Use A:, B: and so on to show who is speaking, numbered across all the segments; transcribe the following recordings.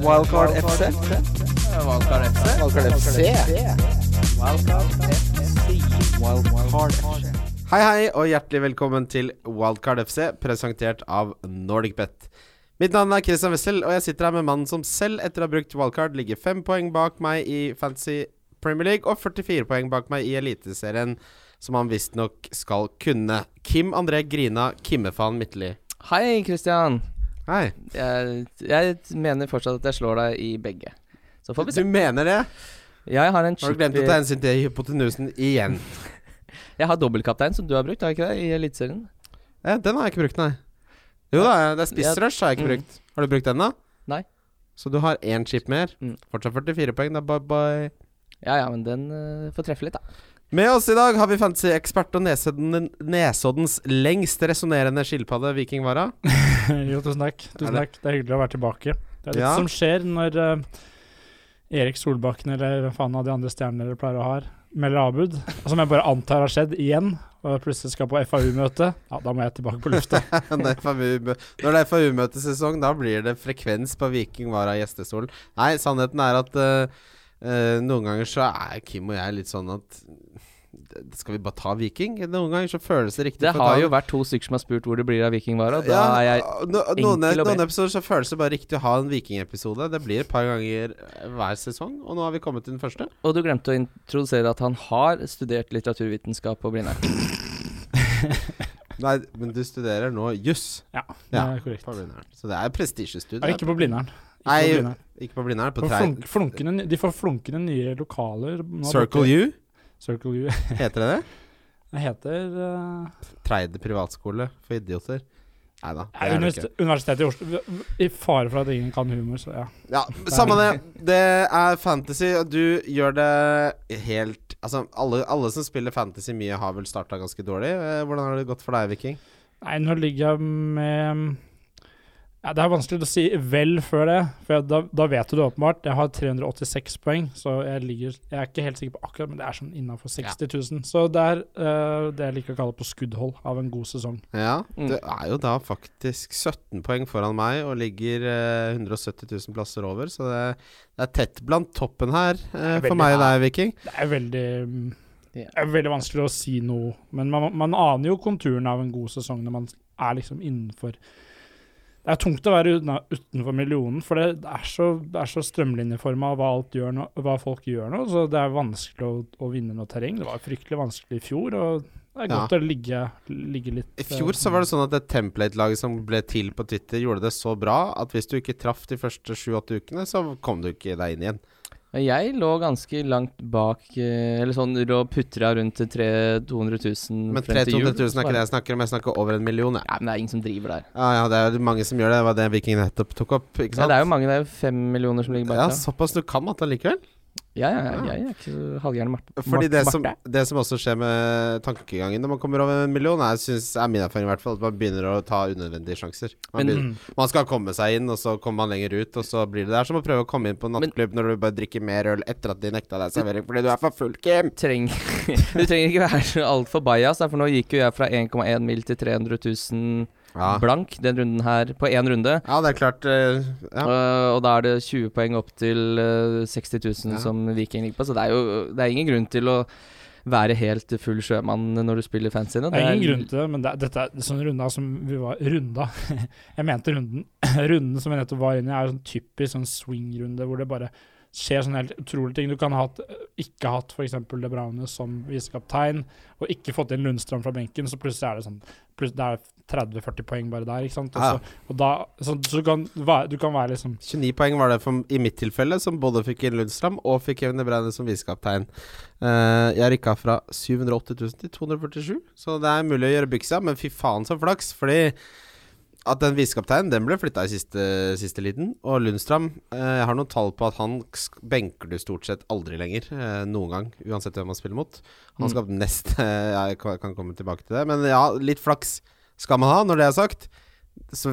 A: Wildcard FC.
B: Wildcard FC.
A: Wildcard FC. Wildcard FC.
C: Hei, hei, og hjertelig velkommen til Wildcard FC, presentert av NordicBet. Mitt navn er Christian Wessel, og jeg sitter her med mannen som selv, etter å ha brukt wildcard, ligger fem poeng bak meg i Fantasy Premier League og 44 poeng bak meg i Eliteserien, som han visstnok skal kunne. Kim André Grina Kimmefan Midtly.
B: Hei, Christian.
C: Hei.
B: Jeg, jeg mener fortsatt at jeg slår deg i begge. Så får vi se.
C: Du mener det?
B: Jeg har en
C: Har du glemt å ta hensyn til hypotenusen igjen?
B: Jeg har dobbeltkaptein, som du har brukt, har jeg ikke det? I Eliteserien.
C: Ja, den har jeg ikke brukt, nei. Jo da, det er spissrush har jeg ikke
B: Mm.
C: brukt. Har du brukt den, da?
B: Nei.
C: Så du har én chip mer.
B: Mm.
C: Fortsatt 44 poeng, da. Bye bye.
B: Ja ja, men den uh, får treffe litt, da.
C: Med oss i dag har vi fantasyekspert og Nesodden, Nesoddens lengst resonnerende skilpadde, Vikingvara.
D: Jo, tusen takk. Tusen
C: det-
D: takk. Det er hyggelig å være tilbake. Det er litt
C: Ja.
D: som skjer når uh, Erik Solbakken eller faen av de andre stjernene dere pleier å ha, melder avbud. Som jeg bare antar har skjedd igjen, og plutselig skal på FAU-møte. Ja, da må jeg tilbake på lufta.
C: Når det er FAU-møtesesong, da blir det frekvens på Viking Vara gjestestolen. Nei, sannheten er at uh, uh, noen ganger så er Kim og jeg litt sånn at Skal vi bare ta Viking? Noen ganger så føles det riktig.
B: Det har jo vært to stykker som har spurt hvor det blir av Vikingvara. da
C: Ja,
B: er jeg
C: no, noen,
B: enkel å be.
C: noen episoder så føles det bare riktig å ha en Viking-episode. Det blir et par ganger hver sesong, og nå har vi kommet til den første.
B: Og du glemte å introdusere at han har studert litteraturvitenskap på Blindern.
C: Nei, men du studerer nå juss.
D: Ja, det er korrekt.
C: på Så det er prestisjestudie.
D: Ja, ikke på Blindern. Ikke
C: Nei. Ikke på Blindern, på
D: På flunk, de får flunkende nye lokaler.
C: Circle U,
D: Circle U.
C: heter det det?
D: Det heter uh,
C: Treide privatskole for idioter. Nei da.
D: Universitetet i Oslo. I fare for at ingen kan humor, så ja.
C: Ja, Samme det. Det er fantasy, og du gjør det helt Altså, alle, alle som spiller fantasy mye, har vel starta ganske dårlig. Eh, Hvordan har det gått for deg, Viking?
D: Nei, nå ligger jeg med ja, Det er vanskelig å si vel før det, for jeg, da, da vet du det åpenbart. Jeg har 386 poeng, så jeg ligger Jeg er ikke helt sikker på akkurat, men det er sånn innafor 60 000. Så det er uh, det jeg liker å kalle på skuddhold av en god sesong.
C: Ja,
B: Mm.
C: du er jo da faktisk 17 poeng foran meg og ligger uh, 170 000 plasser over, så det, det er tett blant toppen her eh, for
D: veldig
C: meg og deg, Viking.
D: Det er veldig
B: um,
D: Det er veldig vanskelig å si noe, men man, man aner jo konturen av en god sesong når man er liksom innenfor Det er tungt å være utenfor millionen, for det, er så, det er så strømlinjeforma hva, nå, hva folk gjør nå. Så det er vanskelig å, å vinne noe terreng. Det var fryktelig vanskelig i fjor, og det er
C: Ja.
D: godt å ligge, ligge litt
C: I fjor så var det sånn at det template-laget som ble til på Twitter, gjorde det så bra at hvis du ikke traff de første sju-åtte ukene, så kom du ikke deg inn igjen.
B: Jeg lå ganske langt bak eh, Eller sånn lå putra rundt 300 200 000
C: Men
B: frem til
C: 300
B: jul.
C: 000 er ikke det jeg snakker om, jeg snakker over en million.
B: Ja, men det er ingen som driver der.
C: Ja, ja, det er jo mange som gjør det. Det var det Viking nettopp tok opp, ikke
B: Ja, det er jo mange, det er jo fem millioner som ligger bak.
C: Ja, såpass du kan matte allikevel.
B: Ja, ja, ja,
C: Ja.
B: jeg er ikke så halvgæren Marte.
C: Fordi det som, det som også skjer med tankegangen når man kommer over en million, er, synes, er min erfaring i hvert fall, at man begynner å ta unødvendige sjanser. Man,
B: Men-
C: begynner, man skal komme seg inn, og så kommer man lenger ut, og så blir det Det er som å prøve å komme inn på en nattklubb når du bare drikker mer øl etter at de nekta deg servering fordi du er for full, Kim.
B: Treng, du trenger ikke være altfor bajas, for nå gikk jo jeg fra 1,1 mil til 300 000
C: Ja.
B: blank den runden her, på én runde.
C: ja, det er klart eh, ja.
B: Øh, og da er det 20 poeng opp til øh, 60 000
C: Ja.
B: som Viking ligger på, så det er jo det er ingen grunn til å være helt full sjømann når du spiller fancy nå.
D: Det er ingen grunn til det, men det, dette er sånn runda som vi var Runda. Jeg mente runden. Runden som jeg nettopp var inne i, er sånn typisk sånn swing-runde hvor det bare skjer sånne helt utrolige ting. Du kan ha ikke hatt f.eks. De Braune som visekaptein, og ikke fått inn Lundstrøm fra benken, så plutselig er det sånn Det er 30-40 poeng bare der, ikke sant. Også,
C: Ja.
D: så, og da, så, så du, kan, være- du kan være liksom
C: 29 poeng var det for, i mitt tilfelle, som både fikk inn Lundstrøm og fikk Kevin De som visekaptein. Uh, jeg rykka fra 780 000 til 247, så det er mulig å gjøre byksa, men fy faen så flaks, fordi at den visekapteinen den ble flytta i siste, siste liten. Og Lundstram eh, Jeg har noen tall på at han benker du stort sett aldri lenger. Eh, noen gang, uansett hvem han spiller mot. Han
B: Mm.
C: nest Jeg kan kan komme tilbake til det. Men ja, litt flaks skal man ha, når det er sagt. Så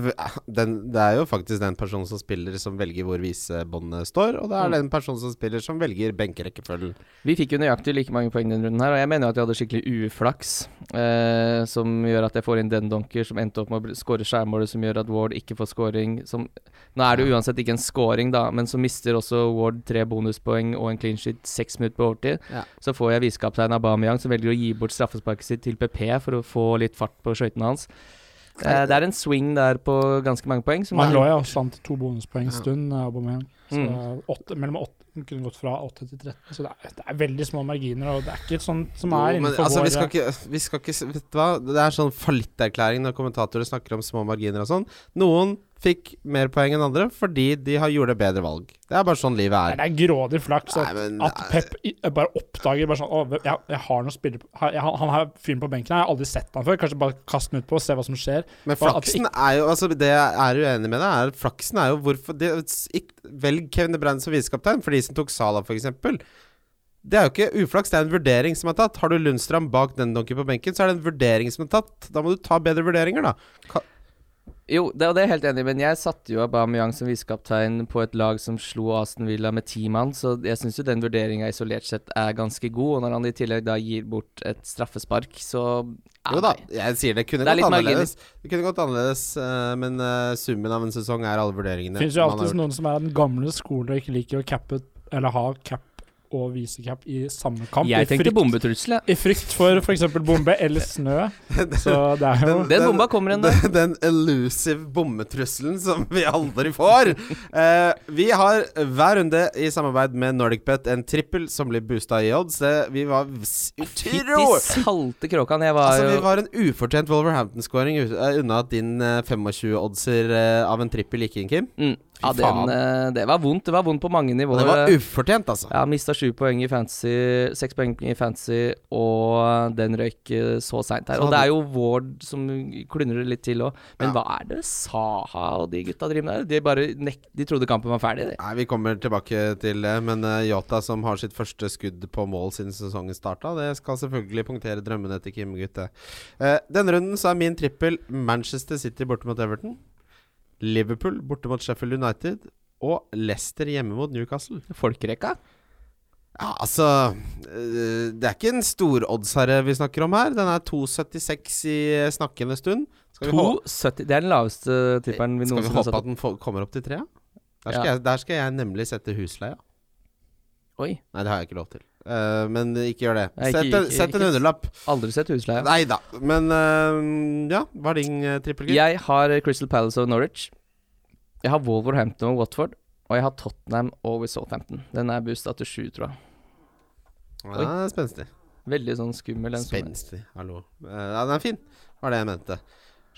C: den, Det er jo faktisk den personen som spiller, som velger hvor visebåndet står, og det er
B: Mm.
C: den personen som spiller, som velger benkerekkefølgen.
B: Vi fikk jo nøyaktig like mange poeng denne runden her, og jeg mener jo at jeg hadde skikkelig uflaks. Eh, som gjør at jeg får inn den donker som endte opp med å skåre skjærmålet, som gjør at Ward ikke får scoring. Som, nå er det jo uansett ikke en scoring, da, men så mister også Ward tre bonuspoeng og en clean sheet seks minutter på overtid.
C: Ja.
B: Så får jeg visekaptein Aubameyang, som velger å gi bort straffesparket sitt til PP for å få litt fart på skøytene hans. Eh, det er en swing der på ganske mange poeng. Som
D: Man lå jo også an til to bonuspoeng en stund, eh, Aubameyang. Så
B: Mm.
D: åtte, mellom åtte hun kunne gått fra 8 til 13. Så det er, det er veldig små marginer, og det er ikke sånn som
C: Jo,
D: er
C: men
D: innenfor
C: altså,
D: vår
C: vi skal ikke, vi skal ikke Vet du hva? Det er sånn fallitterklæring når kommentatorer snakker om små marginer og sånn. Noen fikk mer poeng enn andre fordi de har gjorde bedre valg. Det er bare sånn livet
D: Nei,
C: er.
D: Det er grådig flaks
C: Nei,
D: at,
C: men
D: at Pep i- bare oppdager bare sånn Å, jeg, jeg har noen spillere Han han har fyren på benken her, jeg har aldri sett han før. Kanskje bare kaste den ut på og se hva som skjer.
C: Men flaksen ikke, er jo Altså Det jeg er uenig med deg, er flaksen er jo hvorfor det, ikke, Velg Kevin De Bruyne som visekaptein for de som tok Sala, f.eks. Det er jo ikke uflaks, det er en vurdering som er tatt. Har du Lundstrand bak den donken på benken, så er det en vurdering som er tatt. Da må du ta bedre vurderinger, da.
B: Jo, det, og det er jeg helt enig i, men jeg satte jo Aubameyang som visekaptein på et lag som slo Aston Villa med ti mann, så jeg syns jo den vurderinga isolert sett er ganske god. Og når han i tillegg da gir bort et straffespark, så
C: Jo da, jeg sier det kunne
B: Det er
C: gått annerledes. Det kunne gått annerledes, eh, men eh, summen av en sesong er alle vurderingene.
D: Det finnes jo alltid noen som er den gamle skolen og ikke liker å cappe eller ha cap og visecap i samme kamp.
B: Jeg tenkte
D: frykt,
B: bombetrussel, jeg.
D: I frykt for f.eks. bombe eller snø. Så det er jo
C: Den-
B: Den bomba kommer en dag.
C: Den, den elusive bommetrusselen som vi aldri får. uh, vi har hver runde i samarbeid med NordicBet en trippel som blir boosta i odds. Det, vi var utro...
B: salte kråkan. Jeg var
C: Altså, vi var en ufortjent Wolverhampton-scoring eh, unna at din eh, 25-oddser eh, av en trippel gikk inn, Kim.
B: mm, ja, den, eh, Det var vondt. Det var vondt på mange nivåer.
C: det var ufortjent, altså.
B: Ja, mista sju poeng i fantasy, seks poeng i fantasy, og den røyk eh, så seint her. Og det er jo Ward som klundrer litt til òg. Men
C: Ja.
B: hva er det Saha og de gutta driver med der? De bare nek de trodde kampen var ferdig, de.
C: Nei, Vi kommer tilbake til det, men Yota som har sitt første skudd på mål siden sesongen starta, det skal selvfølgelig punktere drømmene til Kim Gutte. Denne runden så er min trippel Manchester City borte mot Everton. Liverpool borte mot Sheffield United. Og Leicester hjemme mot Newcastle.
B: Folkerekka.
C: Ja, altså uh, Det er ikke en stor storoddshare vi snakker om her. Den er 2,76 i snakkende stund. Skal vi, hå
B: 2,70 Det er den laveste tipperen vi
C: skal vi håpe at den kommer opp til tre? Der skal,
B: Ja.
C: jeg, der skal jeg nemlig sette husleia.
B: Oi.
C: Nei, det har jeg ikke lov til. Eh, men ikke gjør det.
B: Nei,
C: sett, en-
B: ikke-
C: sett en hundrelapp.
B: Aldri sett husleie.
C: Nei da. Men uh, ja, hva er din uh, trippelgutt?
B: Jeg har Crystal Palace og Norwich. Jeg har Wolverhampton og Watford. Og jeg har Tottenham og Southampton. Den er boosta til sju, tror jeg.
C: Ja, spenstig.
B: Veldig sånn skummel.
C: Spenstig, hallo. Uh, ja, den er fin, var det jeg mente.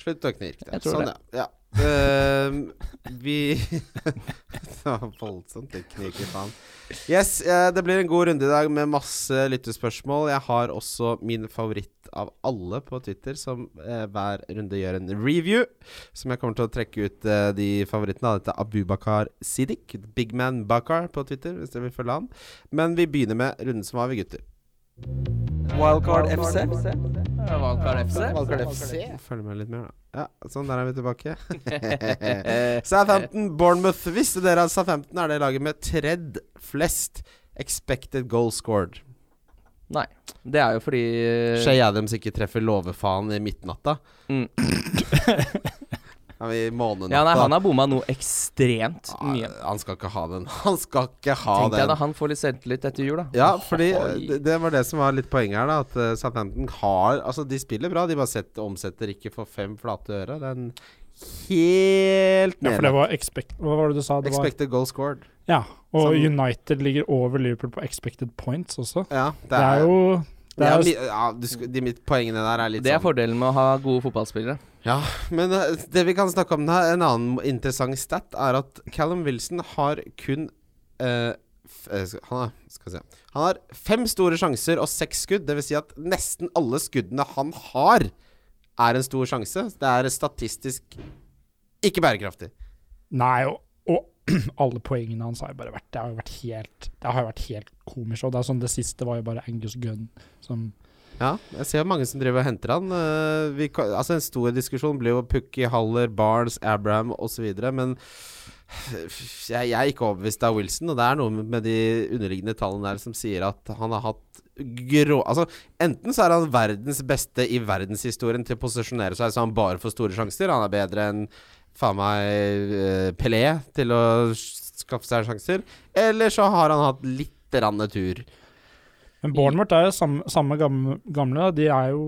C: Slutt å knirke. Sånn,
B: det.
C: ja. ja. Eh, vi Det var voldsomt det kniker faen. Yes, uh, det blir en god runde i dag med masse lyttespørsmål. Jeg har også min favoritt av alle på Twitter, som uh, hver runde gjør en review. Som jeg kommer til å trekke ut de favorittene av. Dette er Abubakar Siddik. Big Man Bakar på Twitter, hvis dere vil følge han. Men vi begynner med runden som var, vi gutter.
A: Wildcard FC.
B: Wildcard FC.
A: Wildcard FC.
C: Følg med litt mer, da. Ja, sånn, der er vi tilbake. Southampton, Bournemouth. Visste dere at Southampton er det laget med tredd flest expected goal scored?
B: Nei. Det er jo fordi eh,
C: Shay Adams ikke treffer låvefaen i midtnatta.
B: Mm.
C: Ja, i månenatta.
B: Ja, nei, han har bomma noe ekstremt mye.
C: Ah, Han skal ikke ha den. Han skal ikke ha
B: Tenk deg
C: den.
B: da han får litt selvtillit etter jul, da.
C: Ja, fordi
B: Oi.
C: det, det var det som var litt poenget her, da. At eh, Southampton har Altså, de spiller bra, de bare setter, omsetter ikke for fem flate øre. Det er en helt
D: Ja, for det var expect... Hva var det du sa? Det var,
C: Expected goal scored.
D: ja, og
C: Som-
D: United ligger over Liverpool på expected points også.
C: Ja,
D: Det er jo det er,
C: ja, du, de mitt poengene der er litt
B: Det er
C: sånn
B: fordelen med å ha gode fotballspillere.
C: Ja, men eh, det vi kan snakke om her, en annen interessant stat, er at Callum Wilson har kun eh, f eh, han, har, skal se. han har fem store sjanser og seks skudd. Det vil si at nesten alle skuddene han har, er en stor sjanse. Det er statistisk ikke bærekraftig.
D: Nei, og, og alle poengene hans har jo bare vært Det har jo vært helt jo vært helt komisk. Og det sånn Det siste var jo bare Angus Gunn som
C: Ja, jeg ser mange som driver og henter han. Eh, vi, altså En stor diskusjon blir jo Pukki, Haller, Barnes, Abraham osv. Men jeg, jeg er ikke overbevist av Wilson, og det er noe med de underliggende tallene der som sier at han har hatt grå Altså, enten så er han verdens beste i verdenshistorien til å posisjonere seg så han bare får store sjanser. Han er bedre enn faen meg uh, Pelé til å skaffe seg sjanser. Eller så har han hatt litt rann tur.
D: Men Bournemouth er jo samme, samme gamle. De er jo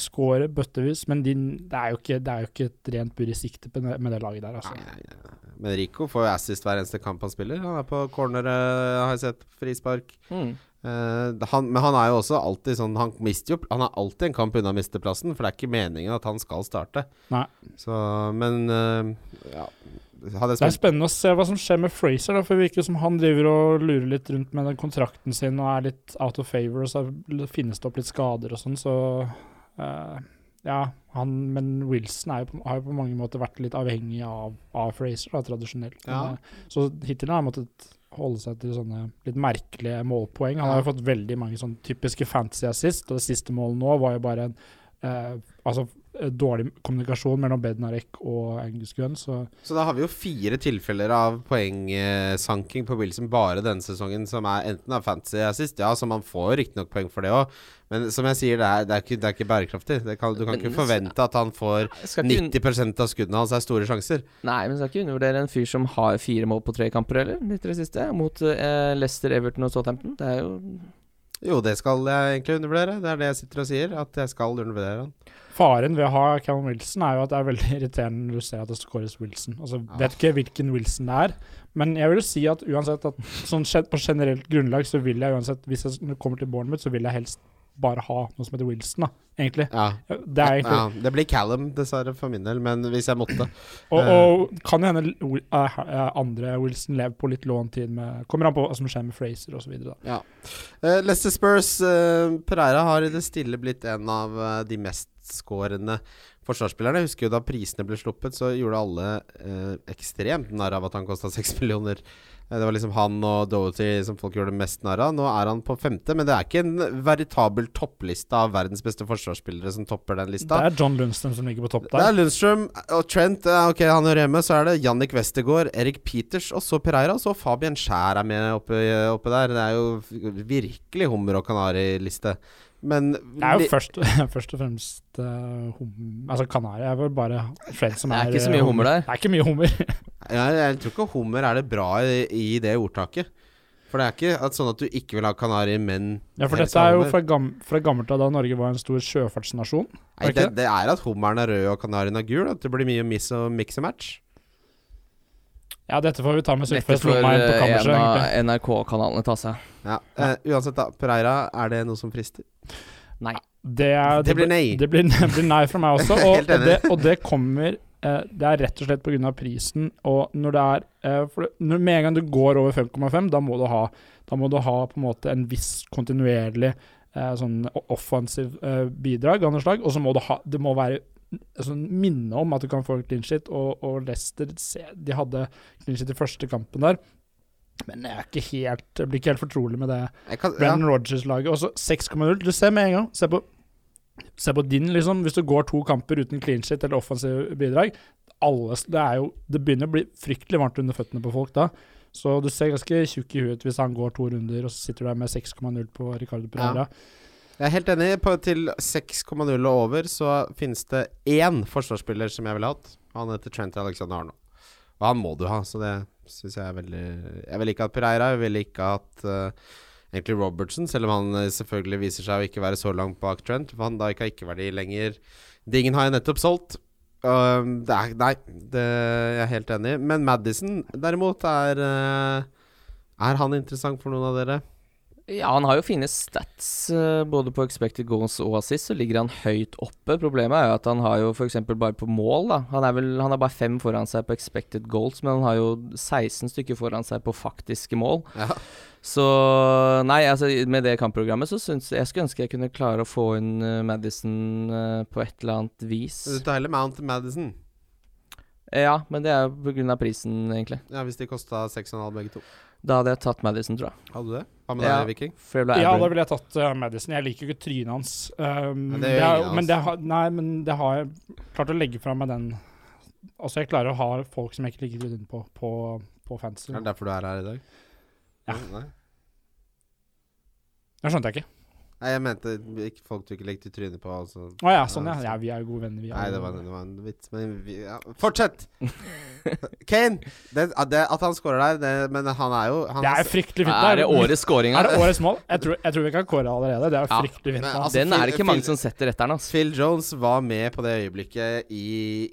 D: scorer bøttevis, men de, det, er jo ikke, det er jo ikke et rent bur i sikte på med det laget der. Altså.
C: Nei, nei, nei. Men Rico får jo assist hver eneste kamp han spiller. Han er på corner, eh, har jeg sett, frispark.
B: Mm.
C: Eh, han, men han er jo også alltid sånn Han mister jo Han er alltid en kamp unna å miste plassen, for det er ikke meningen at han skal starte.
D: Nei.
C: Så, men uh, ja
D: Det er spennende å se hva som skjer med Fraser, da, for det virker som han driver og lurer litt rundt med den kontrakten sin og er litt out of favor, og så finnes det opp litt skader og sånn, så uh, Ja, han Men Wilson jo på, har jo på mange måter vært litt avhengig av, av Fraser, da, tradisjonelt.
C: Ja.
D: Men, så hittil har han måttet holde seg til sånne litt merkelige målpoeng. Han har jo fått veldig mange sånne typiske fantasy assist, og det siste målet nå var jo bare en eh, altså, eh, dårlig kommunikasjon mellom Bednarek og Angus Gunn, så
C: Så da har vi jo fire tilfeller av poengsanking på Wilson bare denne sesongen, som er enten av fantasy assist, ja, så man får riktignok poeng for det òg, men som jeg sier, det er, det er, ikke, det er ikke bærekraftig. Det kan, du kan
B: Men-
C: ikke forvente at han får
B: Jeg skal ikke un
C: 90% av skuddene hans er store sjanser.
B: Nei, men skal ikke undervurdere en fyr som har fire mål på tre kamper, eller? Litt i det siste. Mot eh, Leicester, Everton og Southampton. Det er jo
C: Jo, det skal jeg egentlig undervurdere. Det er det jeg sitter og sier, at jeg skal undervurdere han.
D: Faren ved å ha Callum Wilson er jo at det er veldig irriterende når du ser at det scores Wilson. Altså,
C: Ja.
D: Vet ikke hvilken Wilson det er, men jeg vil jo si at uansett at sånn på generelt grunnlag så vil jeg uansett, hvis jeg kommer til Bournemouth, så vil jeg helst bare ha noe som heter Wilson, da, egentlig.
C: Ja.
D: Det egentlig
C: ja, det blir Callum, dessverre, for min del, men hvis jeg måtte
D: Og, og kan jo hende eh, eh, andre Wilson lever på litt låntid med Kommer an på hva som skjer med Fraser osv.
C: Uh, Leicester Spurs uh, Pereira har i det stille blitt en av uh, de mestskårende forsvarsspillerne. Jeg husker jo da prisene ble sluppet, så gjorde alle eh, ekstremt narr av at han kosta seks millioner. Eh, det var liksom han og Doherty som folk gjorde mest narr av. Nå er han på femte, men det er ikke en veritabel toppliste av verdens beste forsvarsspillere som topper den lista.
D: Det er John Lundstrøm som ligger på topp der.
C: Det er. Lundstrøm og Trent. eh, Ok, han hører hjemme. Så er det Jannik Westergaard, Erik Peters og så Pereira. Og så Fabian Skjær er med oppe, oppe der. Det er jo virkelig hummer og kanari-liste. Men
D: Det er jo først, først og fremst uh, hum, Altså Kanari er vel bare Fred som
B: Det
D: er
B: er ikke så
D: eh,
B: mye hummer der.
D: Det er ikke mye hummer.
C: jeg, jeg tror ikke hummer er det bra i, i det ordtaket. For det er ikke at sånn at du ikke vil ha kanari, men
D: Ja, for dette er jo fra, gam, fra gammelt av da Norge var en stor sjøfartsnasjon.
C: Nei,
D: er det
C: det, det er at hummeren er rød og kanarien er gul. At det blir mye miss og mix and match.
D: Ja, dette får vi ta med Sylfest Lomheim på
B: eh,
D: kammerset.
B: en av NRK-kanalene ta seg.
C: Ja. uh, uansett, da. Pereira, er det noe som frister?
B: Nei.
D: Det, er,
C: Det blir nei.
D: Det blir, det blir nei fra meg også. Og, og, det, og det kommer uh, Det er rett og slett pga. prisen. Og når det er uh, for når, Med en gang du går over 5,5, da må du ha Da må du ha på en måte en viss kontinuerlig sånn offensiv bidrag av noe slag. Og så må du ha Det må være sånn minne om at du kan få en clean shit. Og, og Leicester de hadde clean shit i første kampen der. Men jeg ikke helt Jeg blir ikke helt fortrolig med det.
C: Kan, ja.
D: Brennan Rodgers-laget. Og så 6,0. Du ser med en gang. Se på, se på din, liksom. Hvis du går to kamper uten clean shit eller offensive bidrag alle, det, jo, det begynner å bli fryktelig varmt under føttene på folk da. Så du ser ganske tjukk i huet hvis han går to runder, og så sitter du der med 6,0 på Ricardo Pereira.
C: Jeg er helt enig. På, til 6,0 og over så finnes det én forsvarsspiller som jeg ville hatt. Han heter Trent Alexander Arnold. Og han må du ha, så det syns jeg er veldig Jeg ville ikke hatt Pereira. Jeg ville ikke hatt uh, egentlig Robertson, selv om han eh, selvfølgelig viser seg å ikke være så langt bak Trent. Van Dijk har ikke verdi lenger. Dingen har jeg nettopp solgt. Um, det er, nei, det jeg er helt enig. Men Madison derimot er eh, Er han interessant for noen av dere?
B: Ja, han har jo fine stats eh, både på expected goals og assist, så ligger han høyt oppe. Problemet er jo at han har jo f.eks. bare på mål, da. Han er vel Han har bare fem foran seg på expected goals, men han har jo 16 stykker foran seg på faktiske mål.
C: Ja.
B: Så nei, altså med det kampprogrammet så syns jeg skulle ønske jeg kunne klare å få inn eh, Madison eh, på et eller annet vis.
C: Du tar heller Mount Madison.
B: Ja, men det er jo pga. prisen, egentlig.
C: Ja, Hvis de kosta 6,5 begge to.
B: Da hadde jeg tatt Madison, tror jeg.
C: Hadde du det? Hva med
B: Ja.
C: deg, Viking?
D: Ja, da ville jeg tatt uh, Madison. Jeg liker jo ikke trynet hans. Um,
C: Men det
D: er- men det har, nei, men det har jeg klart å legge fra meg den Altså, jeg klarer å ha folk som jeg ikke liker trynet på, på, på fantasy.
C: Er det derfor du er her i dag?
D: Ja.
C: Nei,
D: Det skjønte jeg ikke.
C: Nei jeg mente ikke folk du ikke legger til trynet på. Altså.
D: Å ja, sånn ja. ja. Vi er jo gode venner, vi.
C: Nei,
D: er
C: det var, det var en vits. Men vi, ja. Fortsett! Kane! Det, det, at han scorer der, det, men han er jo han
D: Det er fryktelig fint.
B: Er det årets scoring
D: Er det årets mål? Jeg tror, jeg tror vi kan kåre allerede. Det er
B: Ja.
D: fryktelig fint.
C: Men altså,
B: Den er det
C: Phil-
B: ikke mange
C: Phil-
B: som setter etter den, altså.
C: Phil Jones var med på det øyeblikket i,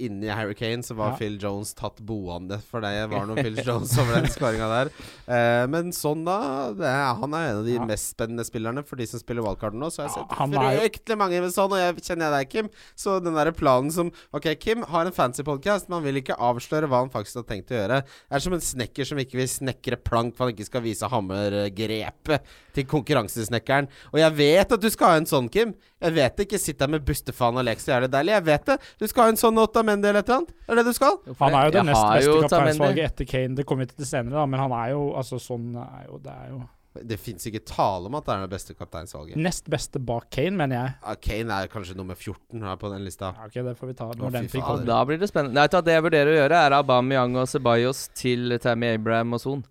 C: inni Harry Kane, så var
D: Ja.
C: Phil Jones tatt boende, for det var noe Phil Jones over den skåringa der. Uh, men sånn, da. Det han er en av de
D: Ja.
C: mest spennende spillerne for de som spiller wildcarden nå. Så jeg har
D: Ja,
C: sett
D: han er jo-
C: fryktelig mange med sånn, og jeg kjenner deg, Kim. Så den der planen som Ok, Kim har en fancy podcast, men han vil ikke avsløre hva han faktisk har tenkt å gjøre. Det er som en snekker som ikke vil snekre plank for han ikke skal vise hammergrepet til konkurransesnekkeren. Og jeg vet at du skal ha en sånn, Kim. Jeg vet det. Ikke sitt der med bustefan og lek så jævlig deilig. Jeg vet det. Du skal ha en sånn Otamendi eller et eller annet. Det er det du skal.
D: Han er jo det
B: Jeg
D: nest beste kapteinsvalget etter Kane. Det kommer vi til senere, da, men han er jo altså sånn er jo, Det er jo
C: Det fins ikke tale om at det er det beste kapteinsvalget.
D: nest beste bak Kane, mener jeg.
C: Ja, Kane er kanskje nummer 14 her på den lista.
D: Ja, ok, det får vi ta
C: Å,
D: når den fikk
B: Da blir det spennende. Nei, Det jeg vurderer å gjøre, er Aubameyang og Ceballos til Tammy Abraham og Son.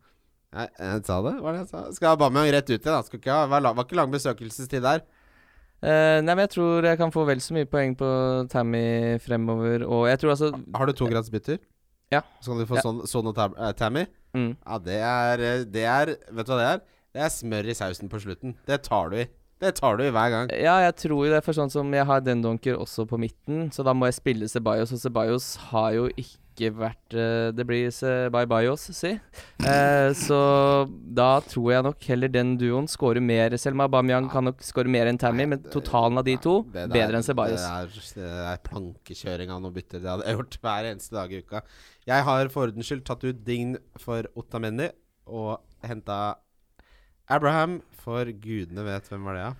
C: Nei, jeg sa det? Hva er det jeg sa? Skal Aubameyang rett ut igjen? Skal ikke ha, var, var ikke lang besøkelsestid der.
B: Uh, nei, men jeg tror jeg kan få vel så mye poeng på Tammy fremover. Og jeg tror altså
C: Har du to grads bytter?
B: Ja.
C: Så kan du få
B: Ja.
C: sånn, sånn og tab eh, Tammy?
B: mm.
C: Ja, det er, eh, det er Vet du hva det er? Det er smør i sausen på slutten. Det tar du i. Det tar du i hver gang.
B: Ja, jeg tror jo det, for sånn som jeg har den dunker også på midten, så da må jeg spille Ceballos, og Ceballos har jo ikke vært eh, Det blir Ceballos, si. Eh, så da tror jeg nok heller den duoen scorer mer. Selv om Aubameyang kan nok score mer enn Tammy, men totalen av de to
C: der-
B: bedre enn Ceballos.
C: Det er, det plankekjøring av noen bytter. Det hadde jeg gjort hver eneste dag i uka. Jeg har for ordens skyld tatt ut Dign for Otamendi og henta Abraham for gudene vet hvem var det, ja.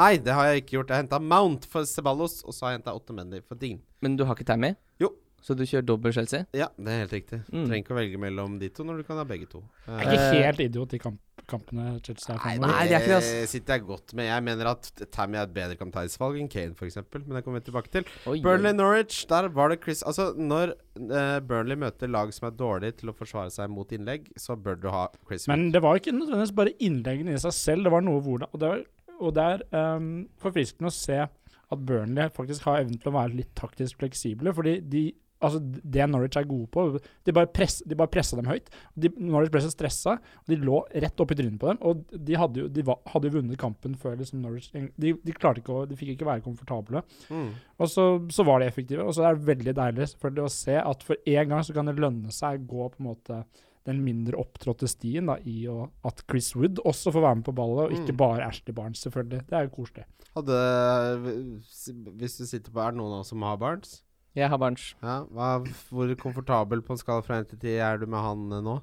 C: Nei, det har jeg ikke gjort. Jeg henta Mount for Ceballos, og så har jeg henta Ottomendi for Dean.
B: Men du har ikke Tammy?
C: Jo.
B: Så du kjører dobbel Chelsea?
C: Ja, det er helt riktig.
B: Mm.
C: trenger ikke å velge mellom de to når du kan ha begge to.
D: Jeg er ikke
B: Eh,
D: helt idiot i kamp, kampene Chelsea er
C: Nei.
B: Nei, det er ikke det, ass.
C: sitter jeg godt med. Jeg mener at Tammy er et bedre kapteinsvalg enn Kane, f.eks. Men det kommer vi tilbake til.
B: Oi,
C: Burnley Norwich, der var det Chris Altså, når uh, Burnley møter lag som er dårlige til å forsvare seg mot innlegg, så bør du ha Chris
D: Men det var ikke nødvendigvis bare innleggene i seg selv, det var noe hvordan Og det, var, og det er um, forfriskende å se at Burnley faktisk har evnen til å være litt taktisk fleksible, fordi de Altså, det Norwich er gode på De bare, press, de bare pressa dem høyt. De, Norwich ble så stressa, og de lå rett opp i trynet på dem. Og de hadde jo, de var, hadde jo vunnet kampen før liksom Norwich de, de klarte ikke å De fikk ikke være komfortable.
C: Mm.
D: Og så, så var de effektive. Og så er det veldig deilig selvfølgelig å se at for en gang så kan det lønne seg å gå på en måte den mindre opptrådte stien da, i å, at Chris Wood også får være med på ballet, og ikke
C: Mm.
D: bare Ashley Barnes, selvfølgelig. Det er jo koselig.
C: Hadde Hvis du sitter på Er det noen av oss som har Barnes?
B: Jeg har barns.
C: Ja, hva, Hvor komfortabel på en skala fra 1 til 10 er du med han eh, nå?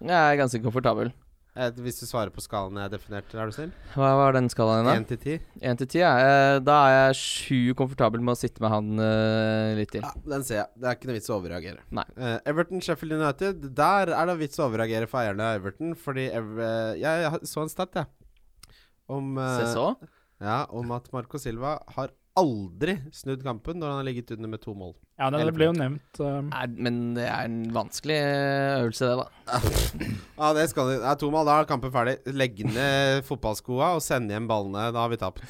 B: Jeg er ganske komfortabel.
C: Eh, hvis du svarer på skalaen jeg definerte, er du snill?
B: Hva var den skalaen din,
C: 1 til 10?
B: 1 til 10? Ja. Eh, Da er jeg sju komfortabel med å sitte med han uh, litt til.
C: Ja, den ser jeg. Det er ikke noe vits å overreagere.
B: Nei.
C: Eh, Everton Sheffield United, der er det vits å overreagere for eierne av Everton. Fordi Ev jeg, jeg så en stat, jeg. Om, uh,
B: Se så.
C: Ja, om at Marco Silva har aldri snudd kampen når han har ligget under med to mål.
D: Ja, det, det ble jo nevnt um,
B: Nei, men det er en vanskelig eh, øvelse, det, da.
C: Ja, det skal du. Det er to mål, da er kampen ferdig. Legg ned fotballskoa og send hjem ballene. Da har vi tapt.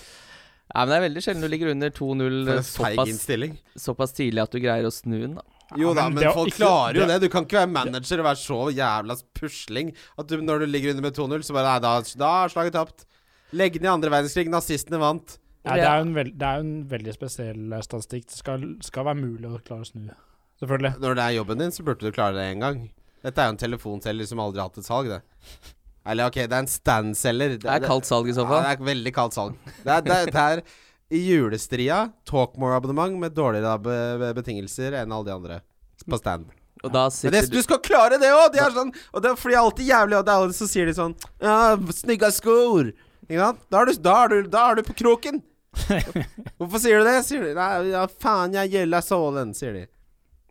B: Ja, men Det er veldig sjelden du ligger under 2-0
C: For
B: eh,
C: en feig
B: såpass, såpass tidlig at du greier å snu den. da
C: Jo
D: Ja,
C: da,
D: men
C: folk
D: ikke-
C: klarer jo det. Du kan ikke være manager og være så jævla pusling at du, når du ligger under med 2-0, så bare Nei, da, da er slaget tapt. Legg ned i andre verdenskrig. Nazistene vant.
D: Ja, det, er jo en veld, det er jo en veldig spesiell eh, statistikk. Det skal, skal være mulig å klare å snu. Selvfølgelig.
C: Når det er jobben din, så burde du klare det én gang. Dette er jo en telefonselger som aldri har hatt et salg, det. Eller ok, det er en standselger.
B: Det er kaldt salg i så
C: Ja,
B: fall.
C: det er veldig kaldt salg. Det er, det det er i julestria Talkmore-abonnement med dårligere be be betingelser enn alle de andre på stand.
B: Og da
C: Men det, du skal klare det òg! De er sånn, og det er fordi alltid jævlig, og det er alle som sier de sånn Ja, snygga skor! Ikke sant? Da er du, da er du, da er du på kroken! Hvorfor sier du det? Sier de Nei, ja, faen, jeg gjelder sålen, sier de.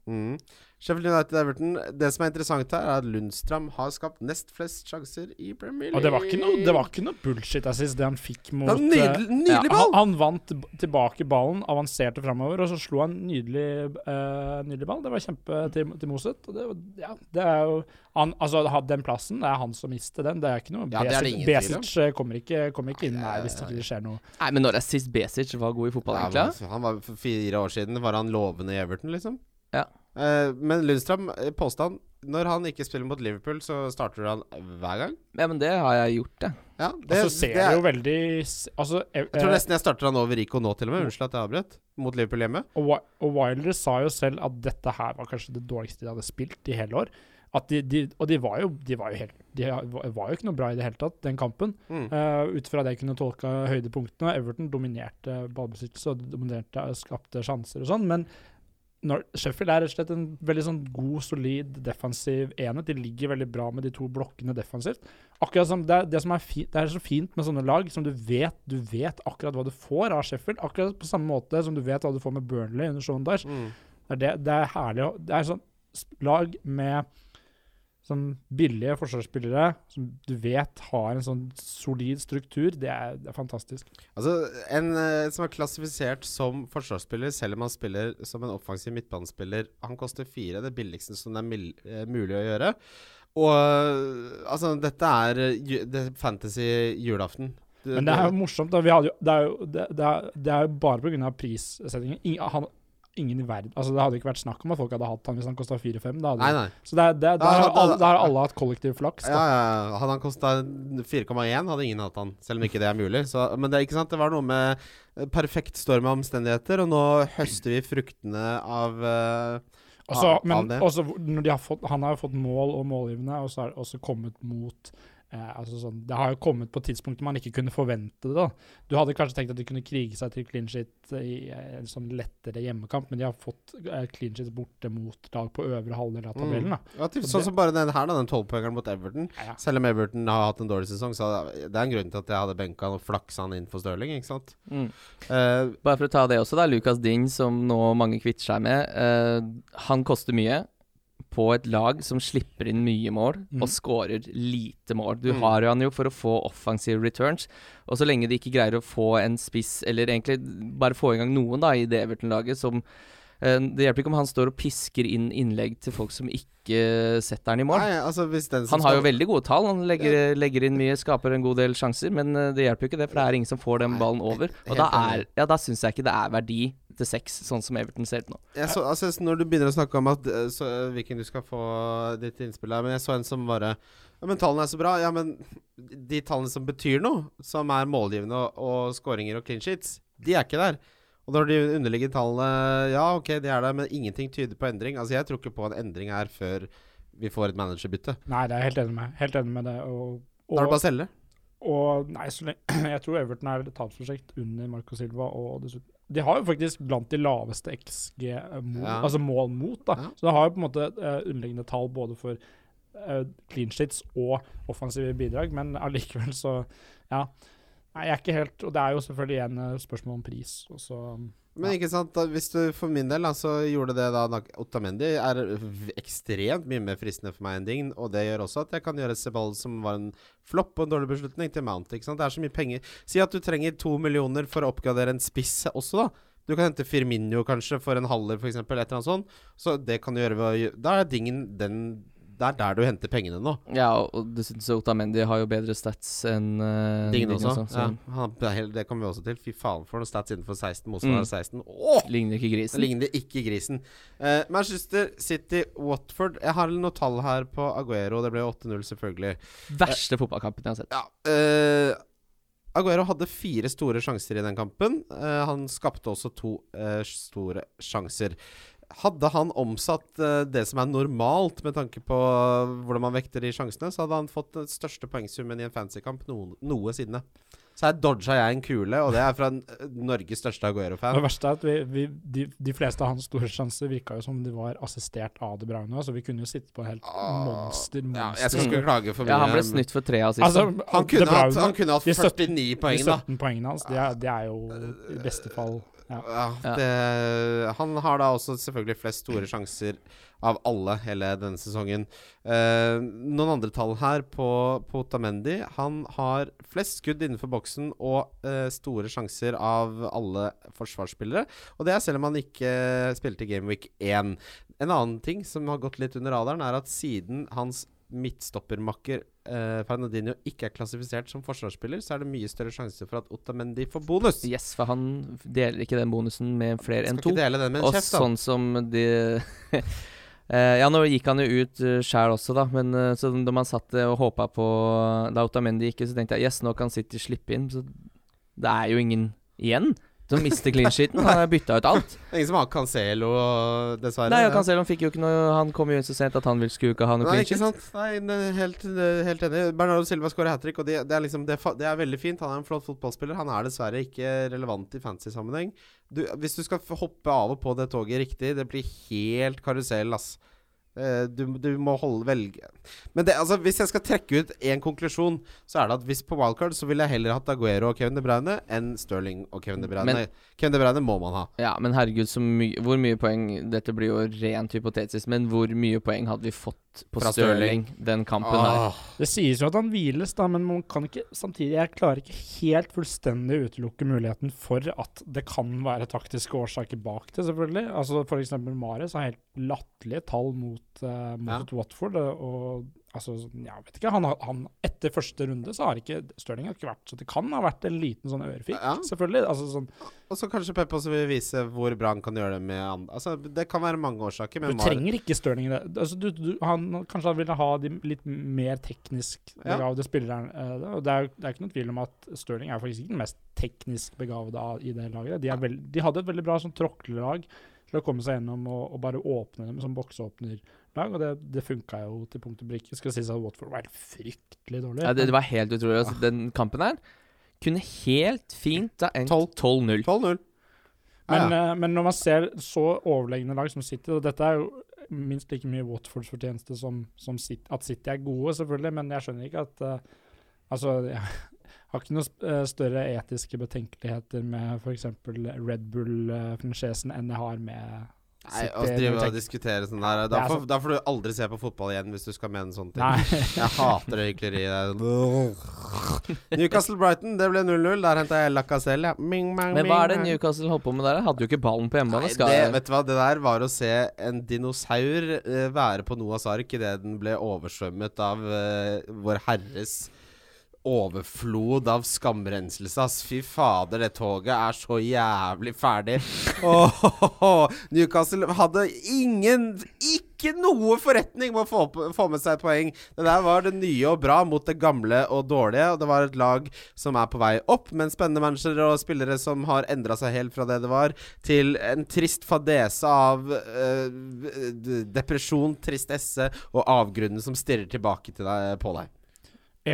C: Mm. Sheffield United Everton. Det som er interessant her, er at Lundstram har skapt nest flest sjanser i Premier League.
D: Og det var ikke noe, det var ikke noe bullshit assist, det han fikk mot
C: Det nydelig, ball!
D: ja, han, han vant tilbake ballen, avanserte framover, og så slo han nydelig, uh, nydelig ball. Det var kjempe til, til Moset. Og det, ja, det er jo han, Altså, den plassen, det er han som mister den. Det er ikke noe
C: Ja, det det
D: Besic- eh, kommer ikke, kommer ikke inn der hvis ikke skjer noe.
B: Nei, men når er sist Besic var god i fotball,
C: Ja,
B: egentlig?
C: men han var For fire år siden var han lovende i Everton, liksom.
B: Ja.
C: Eh, men Lundstrøm, eh, påstand Når han ikke spiller mot Liverpool, så starter han hver gang.
B: Ja, men det har jeg gjort, det.
C: Ja,
D: Og
C: det,
D: så ser
C: det er,
D: jo veldig Altså, eh,
C: Jeg tror
D: eh,
C: nesten jeg starter han over Rico nå, til og med. Unnskyld at jeg avbrøt. Mot Liverpool hjemme.
D: Og, og Wilder sa jo selv at dette her var kanskje det dårligste de hadde spilt i hele år. At de, de, og de var, jo, de, var jo helt, de var var jo ikke noe bra i det hele tatt, den kampen.
C: Mm.
D: Uh, ut fra det jeg kunne tolke høydepunktene. Everton dominerte ballbesittelse og dominerte, skapte sjanser og sånn. Men Sheffield er rett og slett en veldig sånn god, solid defensiv enhet. De ligger veldig bra med de to blokkene defensivt. Akkurat som Det, det som er, fi, det er så fint med sånne lag, som du vet Du vet akkurat hva du får av Sheffield. Akkurat på samme måte som du vet hva du får med Burnley under Sean Dyche.
C: Mm.
D: Det det, det er herlig. Det er sånn lag med sånn billige forsvarsspillere som du vet har en sånn solid struktur. Det er, det er fantastisk.
C: Altså, en uh, som er klassifisert som forsvarsspiller, selv om han spiller som en offensiv midtbanespiller Han koster fire, det billigste som det er eh, mulig å gjøre. Og uh, altså, dette er det er fantasy julaften.
D: Men det er jo morsomt. da, jo, Det er jo det, det er, det er jo bare pga. prissettingen. Ingen, han, ingen i verden Altså Det hadde ikke vært snakk om at folk hadde hatt han hvis han kosta 4-5. da hadde-
C: Nei, nei.
D: Så
C: Da
D: der, har alle, der har alle hatt kollektiv flaks.
C: Ja, ja, ja. Hadde han kosta 4,1, hadde ingen hatt han. Selv om ikke det er mulig. Så, men det ikke sant Det var noe med eh, perfekt storm av omstendigheter, og nå høster vi fruktene av uh,
D: Også,
C: av- av det.
D: også når de har fått, han har jo fått mål og målgivende, og så har det også kommet mot eh, altså sånn, Det har jo kommet på tidspunkter man ikke kunne forvente det. da. Du hadde kanskje tenkt at de kunne krige seg til clean shit i eh, en sånn lettere hjemmekamp, men de har fått eh, clean shit borte mot lag på øvre halvdel av tabellen. da.
C: ja, typ, Sånn som bare den her, da, den tolvpoengeren mot Everton.
D: Ja, ja.
C: Selv om Everton har hatt en dårlig sesong, så det er en grunn til at jeg hadde benka han og flaksa han inn for Stirling, ikke sant?
B: Mm.
C: Eh,
B: Bare for å ta det også, da. Lucas Ding, som nå mange kvitter seg med. eh, han koster mye på et lag som slipper inn mye mål
D: Mm.
B: og scorer lite mål. Du
C: Mm.
B: har han jo for å få offensive returns, og så lenge de ikke greier å få en spiss, eller egentlig bare få i gang noen da i det Everton-laget som eh, Det hjelper ikke om han står og pisker inn innlegg til folk som ikke setter han i mål.
C: nei, altså hvis den som
B: Han har jo veldig gode tall. Han legger, legger inn mye, skaper en god del sjanser, men eh, det hjelper jo ikke det, for det er ingen som får den ballen over. Og da, er, ja, da syns jeg ikke det er verdi til seks, sånn som Everton ser ut nå.
C: så, altså, Når du begynner å snakke om at eh, så, eh, Hvilken du skal få ditt innspill her Men jeg så en som bare Ja, men tallene er så bra. Ja, men de tallene som betyr noe, som er målgivende og, og skåringer og clean sheets, de er ikke der. Og når de underliggende tallene Ja, ok, de er der, men ingenting tyder på endring. Altså, jeg tror ikke på en endring her før vi får et managerbytte.
D: Nei, det er jeg helt enig med. Helt enig med det. Og,
C: Da er det bare å selge.
D: og nei, så lenge, jeg tror Everton er et tapsprosjekt under Marco Silva. Og dessuten De har jo faktisk blant de laveste XG-mål,
C: Ja.
D: altså mål mot. da
C: Ja.
D: Så det har jo på en måte uh, underliggende tall både for uh, clean sheets og offensive bidrag, men allikevel så Ja. Nei, jeg er ikke helt Og det er jo selvfølgelig igjen eh, spørsmål om pris. Og så
C: Men ikke sant, da, hvis du for min del da, så gjorde det da Ottamendi er ekstremt mye mer fristende for meg enn Dign, og det gjør også at jeg kan gjøre Sebald som var en flopp og en dårlig beslutning, til Mount. ikke sant, Det er så mye penger. Si at du trenger to millioner for å oppgradere en spiss også, da. Du kan hente Firminio kanskje for en halver, f.eks., et eller annet sånt. Så det kan du gjøre ved å Da er Dingen den Det er der du henter pengene nå.
B: Ja, og, du dessuten så Otamendi har jo bedre stats enn uh,
C: Dingen også.
B: så
C: ja, han, det er kommer vi også til. Fy faen for noen stats innenfor 16. Motstander
B: Mm.
C: 16. Åh!
B: ligner ikke grisen.
C: ligner ikke grisen. Uh, Manchester City, Watford Jeg har noen tall her på Aguero. Det ble 8-0, selvfølgelig.
B: Verste fotballkampen jeg har sett.
C: Ja, uh, Aguero hadde fire store sjanser i den kampen. Uh, han skapte også to uh, store sjanser. Hadde han omsatt eh, det som er normalt med tanke på eh, hvordan man vekter de sjansene, så hadde han fått den største poengsummen i en fancykamp noen, noensinne. Så her dodga jeg en kule, og det er fra eh, Norges største
D: Det
C: Aguero-fan.
D: verste er at vi, vi, de, de fleste av hans store sjanser virka jo som de var assistert av De Bruyne, så vi kunne jo sitte på helt
C: Ah,
D: monster, monster.
C: Ja, jeg skal ikke klage for mye.
B: Ja, han ble snytt for tre assist.
D: Altså,
C: Han kunne, hatt, han kunne hatt 49 poeng, da.
D: De 17 poengene hans, det er, det er jo i beste fall Ja.
B: Ja.
C: det, han har da også selvfølgelig flest store sjanser av alle hele denne sesongen. Eh, noen andre tall her på, på Otamendi. Han har flest skudd innenfor boksen og eh, store sjanser av alle forsvarsspillere. Og det er selv om han ikke spilte i Game Week 1. En annen ting som har gått litt under radaren, er at siden hans midtstoppermakker eh, Fernandinho ikke er klassifisert som forsvarsspiller, så er det mye større sjanse for at Otamendi får bonus.
B: Yes, for han deler ikke den bonusen med flere enn to.
C: dele den med en
B: Og
C: kjeft,
B: sånn som de eh, Ja, nå gikk han jo ut uh, sjæl også, da. Men uh, så da man satt eh, og håpa på Da Otamendi gikk så tenkte jeg yes, nå kan City slippe inn. Så det er jo ingen igjen som mister clean sheeten. Han har bytta ut alt.
C: Det er ingen som har Cancelo, dessverre.
B: Nei, og Cancelo fikk jo ikke noe Han kom jo inn så sent at han vil skulle ikke ha noe
C: Nei,
B: clean
C: ikke
B: sheet.
C: sant? Nei, helt, helt enig. Bernardo Silva skårer hat trick, og det, det, er liksom, det, det er veldig fint. Han er en flott fotballspiller. Han er dessverre ikke relevant i fantasy-sammenheng. Hvis du skal hoppe av og på det toget riktig, det blir helt karusell, ass. Eh, Du, du må holde velge Men det, altså, hvis jeg skal trekke ut én konklusjon, så er det at hvis på wildcard så ville jeg heller hatt Aguero og Kevin De Bruyne enn Sterling og Kevin De Bruyne.
B: Men-
C: Kevin De Bruyne må man ha.
B: Ja, men herregud, så mye Hvor mye poeng Dette blir jo rent hypotetisk, men hvor mye poeng hadde vi fått på
C: Fra
B: Stirling den kampen her?
C: Åh.
D: Det sies jo at han hviles, da, men man kan ikke samtidig Jeg klarer ikke helt fullstendig utelukke muligheten for at det kan være taktiske årsaker bak det, selvfølgelig. Altså For eksempel Mares har helt latterlige tall mot, uh, mot
C: Ja.
D: Watford. Og altså, jeg vet ikke han, han Etter første runde så har ikke Stirling har ikke vært Så det kan ha vært en liten sånn ørefik,
C: Ja.
D: selvfølgelig. Altså sånn
C: Og så kanskje Pep også vil vise hvor bra han kan gjøre det med andre Altså, det kan være mange årsaker, men
D: Du trenger ikke Stirling i det. Altså, du, du, han, kanskje han ville ha de litt mer teknisk
C: Ja.
D: begavede spillerne. eh, og det er, det er ikke noen tvil om at Stirling er faktisk ikke den mest teknisk begavede av- i det laget. De, er vel, de hadde et veldig bra sånn tråklelag til å komme seg gjennom og, og bare åpne dem som boksåpnerlag, og det, det funka jo til punkt og brikke. Skal sies at Watford var fryktelig dårlig.
B: Ja, det, det var helt utrolig. Altså, den kampen her kunne helt fint ha endt 12-0.
C: 12-0.
D: Men,
C: Ja, ja.
D: eh, men når man ser så overlegne lag som City og Dette er jo minst like mye Watfords fortjeneste som, som City, at City er gode, selvfølgelig, men jeg skjønner ikke at uh, Altså, jeg har ikke noen eh, større etiske betenkeligheter med f.eks. Red Bull-franchisen enn jeg har med
C: Nei, å drive og diskutere sånn der da får, da får du aldri se på fotball igjen hvis du skal mene sånne ting. Jeg hater det hykleriet. Newcastle-Brighton, det ble 0-0. Der henta jeg Lacazelle. Ja. Ming, mang,
B: Men hva er det. Newcastle holdt på med der? Hadde jo ikke ballen på hjemmebane.
C: Nei, det, vet du hva, det der var å se en dinosaur eh, være på Noahs ark idet den ble oversvømmet av uh, Vår Herres overflod av skamrenselse, ass. Fy fader, det toget er så jævlig ferdig. Åh, Newcastle hadde ingen Ikke noe forretning med å få, få med seg et poeng. Det der var det nye og bra mot det gamle og dårlige, og det var et lag som er på vei opp, men spennende managere og spillere som har endra seg helt fra det det var, til en trist fadese av d- depresjon, tristesse og avgrunnen som stirrer tilbake til deg, på deg.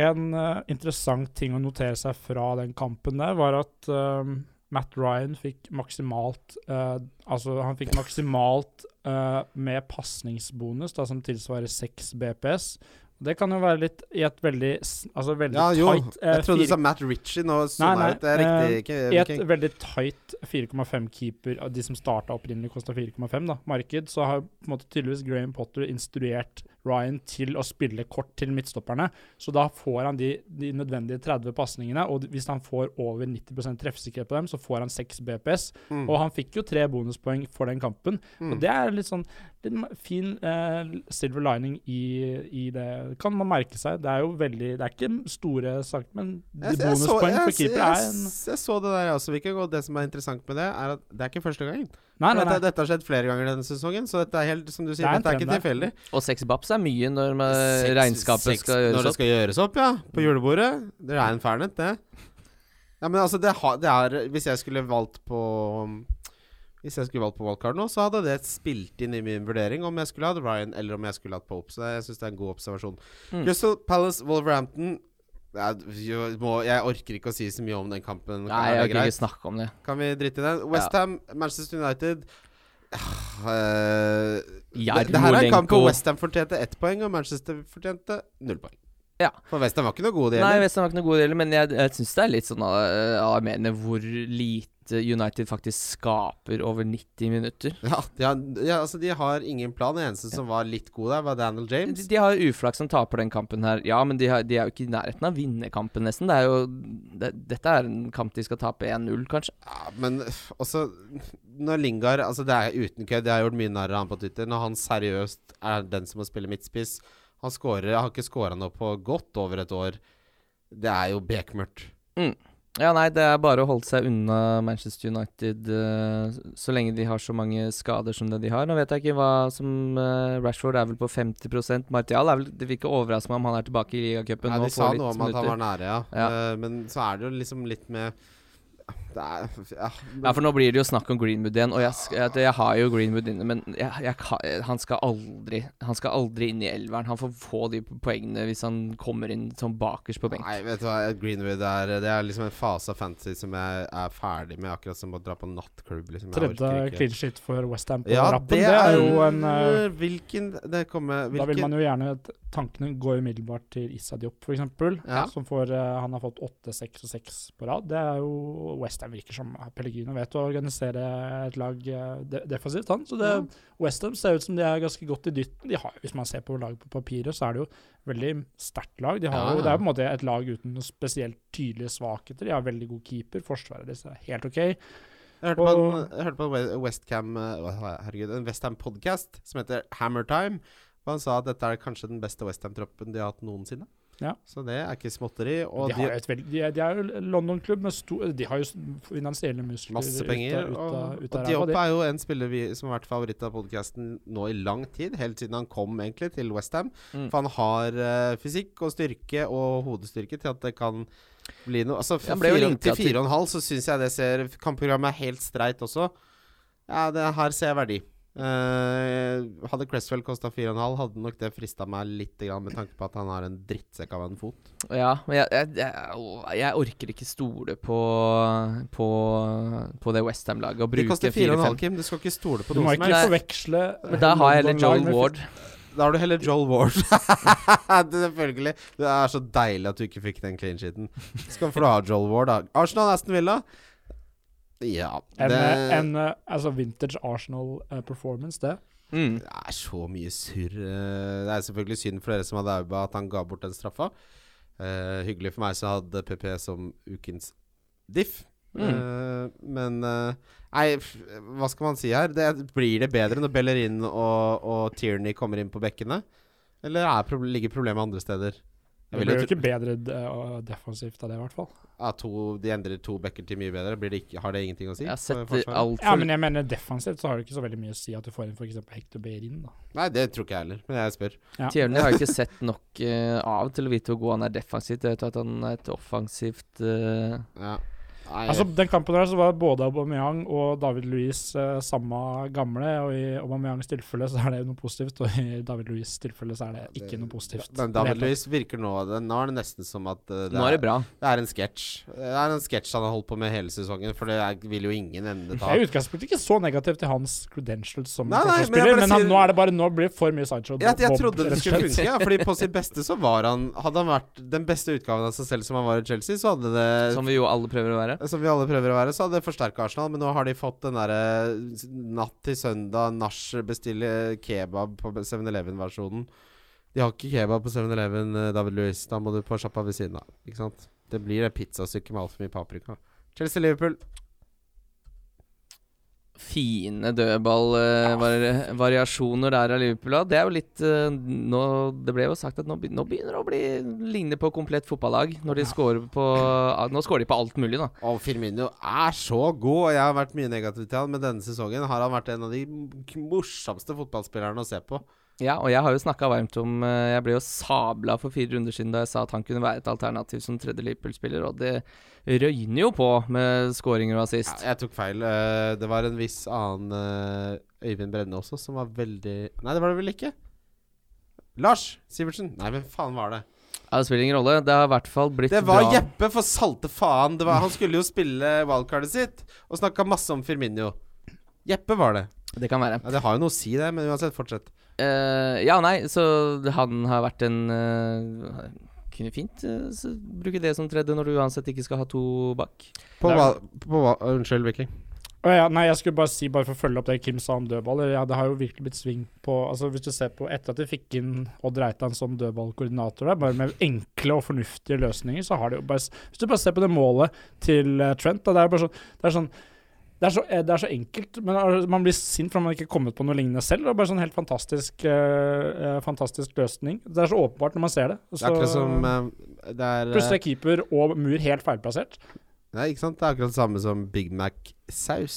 D: En uh, interessant ting å notere seg fra den kampen der, var at uh, Matt Ryan fikk maksimalt uh, Altså, han fikk maksimalt med pasningsbonus, da, som tilsvarer 6 BPS. Det kan jo være litt i et veldig Altså veldig
C: Ja, jo.
D: tight eh,
C: Jeg trodde du sa Matt Ritchie nå.
D: Nei,
C: Sånn
D: nei,
C: ut. Det er riktig. Ikke,
D: I et
C: ikke,
D: veldig tight 4,5-keeper av de som starta opprinnelig, kosta 4,5, da, marked, så har på en måte tydeligvis Graham Potter instruert Ryan til å spille kort til midtstopperne. Så da får han de, de nødvendige 30 pasningene, og hvis han får over 90% treffsikkerhet på dem, så får han 6 BPS.
C: mm.
D: Og han fikk jo tre bonuspoeng for den kampen.
C: Mm.
D: Og det er litt sånn litt fin eh, silver lining i, i det. Kan man merke seg. Det er jo veldig Det er ikke store saker, men
C: jeg så-
D: bonuspoeng
C: jeg-
D: for keeper er en
C: jeg så det der også, Viking, og det som er interessant med det, er at det er ikke første gangen.
D: Nei, nei,
C: Dette,
D: nei.
C: dette har skjedd flere ganger denne sesongen, så dette er helt som du sier,
D: Det er
C: dette er ikke tilfeldig.
B: Og seks baps er mye når
C: Seks-
B: regnskapet
C: seks-
B: skal
C: Når det skal gjøres opp, ja. På julebordet. Det er en fernet, det. Ja, men altså, det, har, det er Hvis jeg skulle valgt på Hvis jeg skulle valgt på wildcard nå, så hadde det spilt inn i min vurdering om jeg skulle hatt Ryan eller om jeg skulle hatt Pope. Så jeg syns det er en god observasjon.
B: Mm.
C: Crystal Palace, Wolverhampton jeg, må, jeg orker ikke å si så mye om den kampen.
B: Nei, jeg
C: være
B: ikke snakke om det.
C: Kan vi drite i den? Westham, Manchester United uh, det, det her er en kamp
B: Jarmolenko.
C: Westham fortjente ett poeng, og Manchester fortjente null poeng.
B: Ja.
C: For Westham var ikke noe gode, de
B: Nei,
C: heller.
B: Westham var ikke noe gode deler men jeg, jeg syns det er litt sånn uh, Jeg mener hvor lite eh, United faktisk skaper over 90 minutter.
C: Ja, de har, ja, altså de har ingen plan. Den eneste som var litt god der, var Daniel James.
B: de har uflaks som taper den kampen her. Ja, men de, har, de er jo ikke i nærheten av å vinne kampen, nesten. Det er jo det, Dette er en kamp de skal tape 1-0, kanskje.
C: Ja, men også Når Lingard Altså Det er uten kødd, jeg har gjort mye narr av han på Twitter. Når han seriøst er den som må spille midtspiss Han scorer, har ikke scora noe på godt over et år. Det er jo bekmørkt.
B: Ja, nei, det er bare å holde seg unna Manchester United uh, så lenge de har så mange skader som det de har. Nå vet jeg ikke hva som uh, Rashford er vel på 50% Martial er vel Det vil ikke overraske meg om han er tilbake i ligacupen og
C: de sa noe om at han var nære, ja.
B: Ja.
C: Uh, men så er det jo liksom litt med er ja,
B: Ja, for nå blir det jo snakk om Greenwood igjen, og jeg, jeg, jeg har jo Greenwood inne, men jeg, jeg, han skal aldri Han skal aldri inn i elveren. Han får få de poengene hvis han kommer inn som bakerst på benk.
C: Nei, vet du hva, Greenwood er Det er liksom en fase av fantasy som jeg er ferdig med, akkurat som å dra på nattklubb. Liksom.
D: Tredje clean shit for Westham på
C: Ja,
D: rappen. Det, er jo en uh,
C: Hvilken Det kommer
D: Da vil man jo gjerne Tankene går umiddelbart til Issa Diop, f.eks.
C: Ja.
D: Som får uh, Han har fått åtte, seks og seks på rad. Det er jo Westham virker som Pellegrino vet å organisere et lag eh, defensivt, han. Så det
C: Ja.
D: Westham ser ut som de er ganske godt i dytten. De har, hvis man ser på laget på papiret, så er det jo veldig sterkt lag. De har
C: Ja,
D: jo. Det er på en måte et lag uten noen spesielt tydelige svakheter. De har veldig god keeper. Forsvaret deres er helt OK.
C: Jeg hørte på en, jeg hørte på en We- Westcam eh, Herregud, en Westham-podkast som heter Hammertime. Og han sa at dette er kanskje den beste Westham-troppen de har hatt noensinne.
D: Ja.
C: Så det er ikke småtteri. Og
D: de, har jo et veld, de, er, de er jo London-klubb med De har jo finansielle muskler.
C: Masse
D: ut
C: penger.
D: av- ut av-
C: og
D: ut
C: og Diop er jo en spiller vi, som har vært favoritt av podkasten nå i lang tid. Helt siden han kom egentlig til Westham.
B: Mm.
C: For han har uh, fysikk og styrke og hodestyrke til at det kan bli noe Altså
B: Han ble jo
C: fire, til
B: til-
C: fire og en halv så syns jeg det ser Kampprogrammet er helt streit også. Ja, det her ser jeg verdi. Eh, hadde Cresswell kosta 4,5, hadde nok det frista meg litt med tanke på at han har en drittsekk av en fot.
B: Ja, men jeg, jeg, jeg, jeg orker ikke stole på På, på det Westham-laget og
C: De koster 4,5, Kim. Du skal ikke stole på
D: Du må
C: noe som
D: ikke
C: helst.
D: forveksle
B: Men da har jeg heller Joel Ward.
C: Da har du heller Joel Ward. det selvfølgelig. Det er så deilig at du ikke fikk den clean sheeten. Så får du ha Joel Ward, da. Arsenal Aston Villa. Ja
D: En,
C: det,
D: en altså vintage Arsenal eh, performance, det.
B: Mm.
C: det er så mye surr. Eh, Det er selvfølgelig synd for dere som hadde Auba at han ga bort den straffa. Uh, hyggelig for meg som hadde PP som ukens diff.
B: Mm.
C: Uh, men uh, Nei, f- hva skal man si her? Det, blir det bedre når Bellerin og, og Tierney kommer inn på bekkene? Eller er, proble- ligger problemet andre steder? Jeg
D: Det blir
C: jo
D: ikke bedre eh, defensivt av det, i hvert fall.
C: Ja, to, de endrer to backer til mye bedre. Blir det ikke, har det ingenting å si?
B: Jeg har
C: for
B: sett
C: forsvaret?
B: altfor
D: Ja, men jeg mener defensivt så har det ikke så veldig mye å si at du får inn f.eks. Hector Beirin, da.
C: Nei, det tror ikke jeg heller, men jeg spør.
D: Ja.
B: Tierney har jeg ikke sett nok uh, av til å vite hvor god han er defensivt. Jeg vet at han er et offensivt uh,
C: Ja. Nei,
D: Altså, den kampen der så var både Aubameyang og David Louis eh, samme gamle, og i Aubameyangs tilfelle så er det noe positivt, og i David Louis' tilfelle så er det ikke noe positivt.
C: men David
D: Louis.
C: Luiz virker nå det, Nå er det nesten som at eh, det,
B: Nå er det
C: er,
B: bra.
C: det er en sketsj. Det er en sketsj han har holdt på med hele sesongen, for det er, vil jo ingen ende ta.
D: Jeg er i utgangspunktet ikke så negativ til hans credentials som
C: Nei, nei, men
D: men, han,
C: sier-
D: nå er det bare Nå blir det for mye sideshow.
C: Jeg, jeg trodde det skulle funke, ja, fordi på sitt beste så var han Hadde han vært den beste utgaven av seg selv som han var i Chelsea, så hadde det
B: Som vi jo alle prøver å være.
C: Som vi alle prøver å være, så hadde det forsterka Arsenal. Men nå har de fått den derre natt til søndag, nach, bestille kebab på 7-Eleven-versjonen. De har ikke kebab på 7-Eleven, eh, David Louis. Da må du på sjappa ved siden av. Ikke sant? Det blir det pizzastykket med altfor mye paprika. Chelsea-Liverpool.
B: Fine dødballvariasjoner der av Liverpool. Det er jo litt eh, nå, Det ble jo sagt at nå, nå begynner det å bli ligne på komplett fotballag. Når de scorer på ah, Nå scorer de på alt mulig, da.
C: Og Firmino er så god, og jeg har vært mye negativ til han, men denne sesongen har han vært en av de morsomste fotballspillerne å se på.
B: Ja, og jeg har jo snakka varmt om eh, Jeg ble jo sabla for fire runder siden da jeg sa at han kunne være et alternativ som tredje Liverpool-spiller, og det røyner jo på med skåringer og assist.
C: Ja, jeg tok feil. Eh, Det var en viss annen eh, Øyvind Brenne også som var veldig Nei, det var det vel ikke? Lars Sivertsen. Nei, hvem faen var det?
B: Ja, det spiller ingen rolle. Det har i hvert fall blitt bra.
C: Det var
B: bra.
C: Jeppe, for salte faen! Det var, han skulle jo spille wildcardet sitt og snakka masse om Firmino. Jeppe var det.
B: Det kan være.
C: Ja, det har jo noe å si, det, men uansett, fortsett.
B: Eh, ja, nei, så han har vært en uh, kunne fint uh, bruke det som tredje når du uansett ikke skal ha to bak.
C: På hva, på hva Unnskyld, Viking.
D: Å ja, nei, jeg skulle bare si, bare for å følge opp det Kim sa om dødballer. Ja, det har jo virkelig blitt sving på Altså Hvis du ser på etter at de fikk inn Odd Reitan som dødballkoordinator der, bare med enkle og fornuftige løsninger, så har de jo bare Hvis du bare ser på det målet til Trent, da, det er bare sånn Det er sånn det er, så, eh, det er så enkelt, men man blir sint for man ikke har kommet på noe lignende selv. Det er bare sånn helt fantastisk eh, Fantastisk løsning. Det er så åpenbart når man ser det.
C: Det er akkurat som eh, Det er
D: Plutselig er keeper og mur helt feilplassert.
C: Nei, ikke sant? Det er akkurat det samme som Big Mac-saus.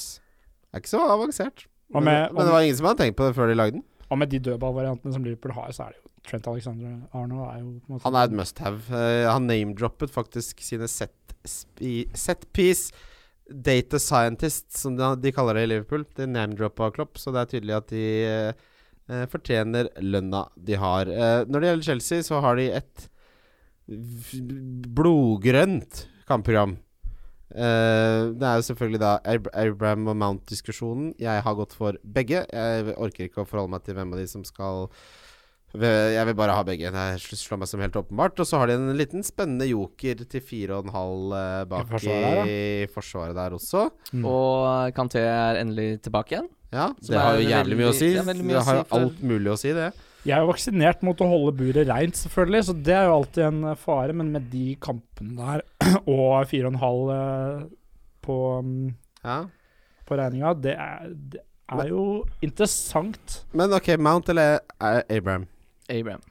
C: Det er ikke så avansert.
D: Med,
C: Men, men det var ingen som hadde tenkt på det før de lagde den.
D: Og med de dødballvariantene som Liverpool har, så er det jo Trent Alexander Arno er jo på en måte
C: Han er et must have. Han name-droppet faktisk sine set, set piece data scientists, som de, kaller det i Liverpool. De name-droppa Klopp, så det er tydelig at de eh, fortjener lønna de har. Eh, når det gjelder Chelsea, så har de et blodgrønt kampprogram. Eh, det er jo selvfølgelig da Abraham og Mount-diskusjonen. Jeg har gått for begge. Jeg orker ikke å forholde meg til hvem av de som skal jeg vil bare ha begge. Det slår meg som helt åpenbart. Og så har de en liten spennende joker til 4,5 eh, bak i
D: forsvaret
C: forsvaret, der også.
D: Mm.
B: Og Kanté er endelig tilbake igjen.
C: Ja, det har jo jævlig mye å si.
B: ja, mye
C: det har jo alt mulig å si, det.
D: Jeg er jo vaksinert mot å holde buret reint, selvfølgelig, så det er jo alltid en eh, fare. Men med de kampene der og 4,5 eh, på, mm,
C: Ja.
D: på regninga, det er, det er jo interessant.
C: Men ok, Mount eller Abraham?
B: Abraham.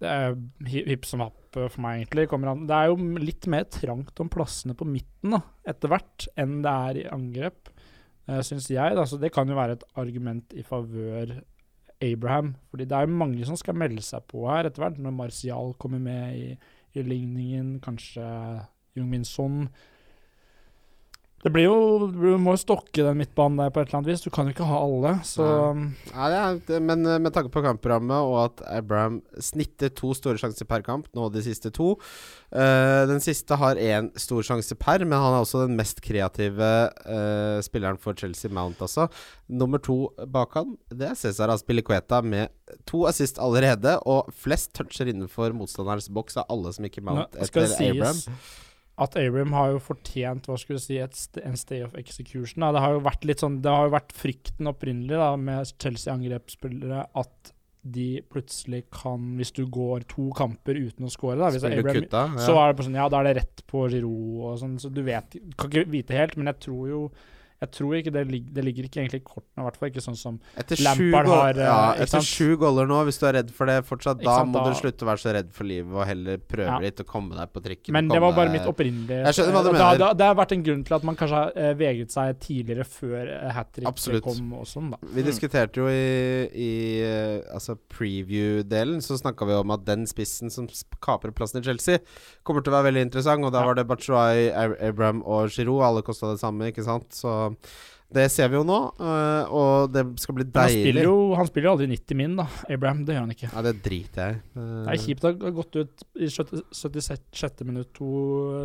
D: Det er hi- hipp som happ eh, for meg, egentlig. An. Det er jo litt mer trangt om plassene på midten da, etter hvert enn det er i angrep, uh, syns jeg. Da. Så det kan jo være et argument i favør Abraham. Fordi det er jo mange som skal melde seg på her etter hvert, når Martial kommer med i, i ligningen, kanskje Jungmin Son. Det blir jo Du må jo stokke den midtbanen der på et eller annet vis. Du kan jo ikke ha alle, så
C: Ja, det er, det, men eh, med tanke på kampprogrammet og at Abraham snitter to store sjanser per kamp, nå de siste to uh, Den siste har én stor sjanse per, men han er også den mest kreative uh, spilleren for Chelsea Mount, altså. Nummer to bak han, det er Cesar Aspilicueta med to assist allerede, og flest toucher innenfor motstanderens boks av alle som ikke Mount
D: Nå
C: etter Abraham.
D: sies at Abraham har jo fortjent hva skulle du si, st en stay of execution. Da. Det har jo vært litt sånn, det har jo vært frykten opprinnelig da, med Chelsea-angrepsspillere at de plutselig kan, hvis du går to kamper uten å score da, hvis Abraham,
C: kutta, ja.
D: Så er det på sånn, ja, da er det rett på Giroud og sånn, så du vet Kan ikke vite helt, men jeg tror jo Jeg tror ikke det, lig, det ligger ikke egentlig i kortene, i hvert fall ikke sånn som
C: Etter
D: Lampard
C: goal,
D: har, eh,
C: ja, etter sju goller nå, hvis du er redd for det fortsatt, da
D: sant,
C: må
D: da-
C: du slutte å være så redd for livet og heller prøve
D: Ja.
C: litt å komme deg på trikken.
D: Men det var bare mitt opprinnelige
C: Jeg skjønner hva du
D: det,
C: mener.
D: Da, det har vært en grunn til at man kanskje har eh, vegret seg tidligere før uh, hat trick kom og sånn, da.
C: Vi diskuterte jo i, i eh, altså preview-delen, så snakka vi om at den spissen som kaprer plassen i Chelsea, kommer til å være veldig interessant. Og da
D: Ja.
C: var det Batshuay, Abram Abraham og Giroud. Alle kosta det samme, ikke sant? Så det ser vi jo nå, eh, og det skal bli
D: deilig. han spiller, jo, han spiller jo aldri 90 min, da. Abraham, det gjør han ikke.
C: Ja, det driter jeg i. Eh,
D: Det er kjipt å ha gått ut i 76. minutt to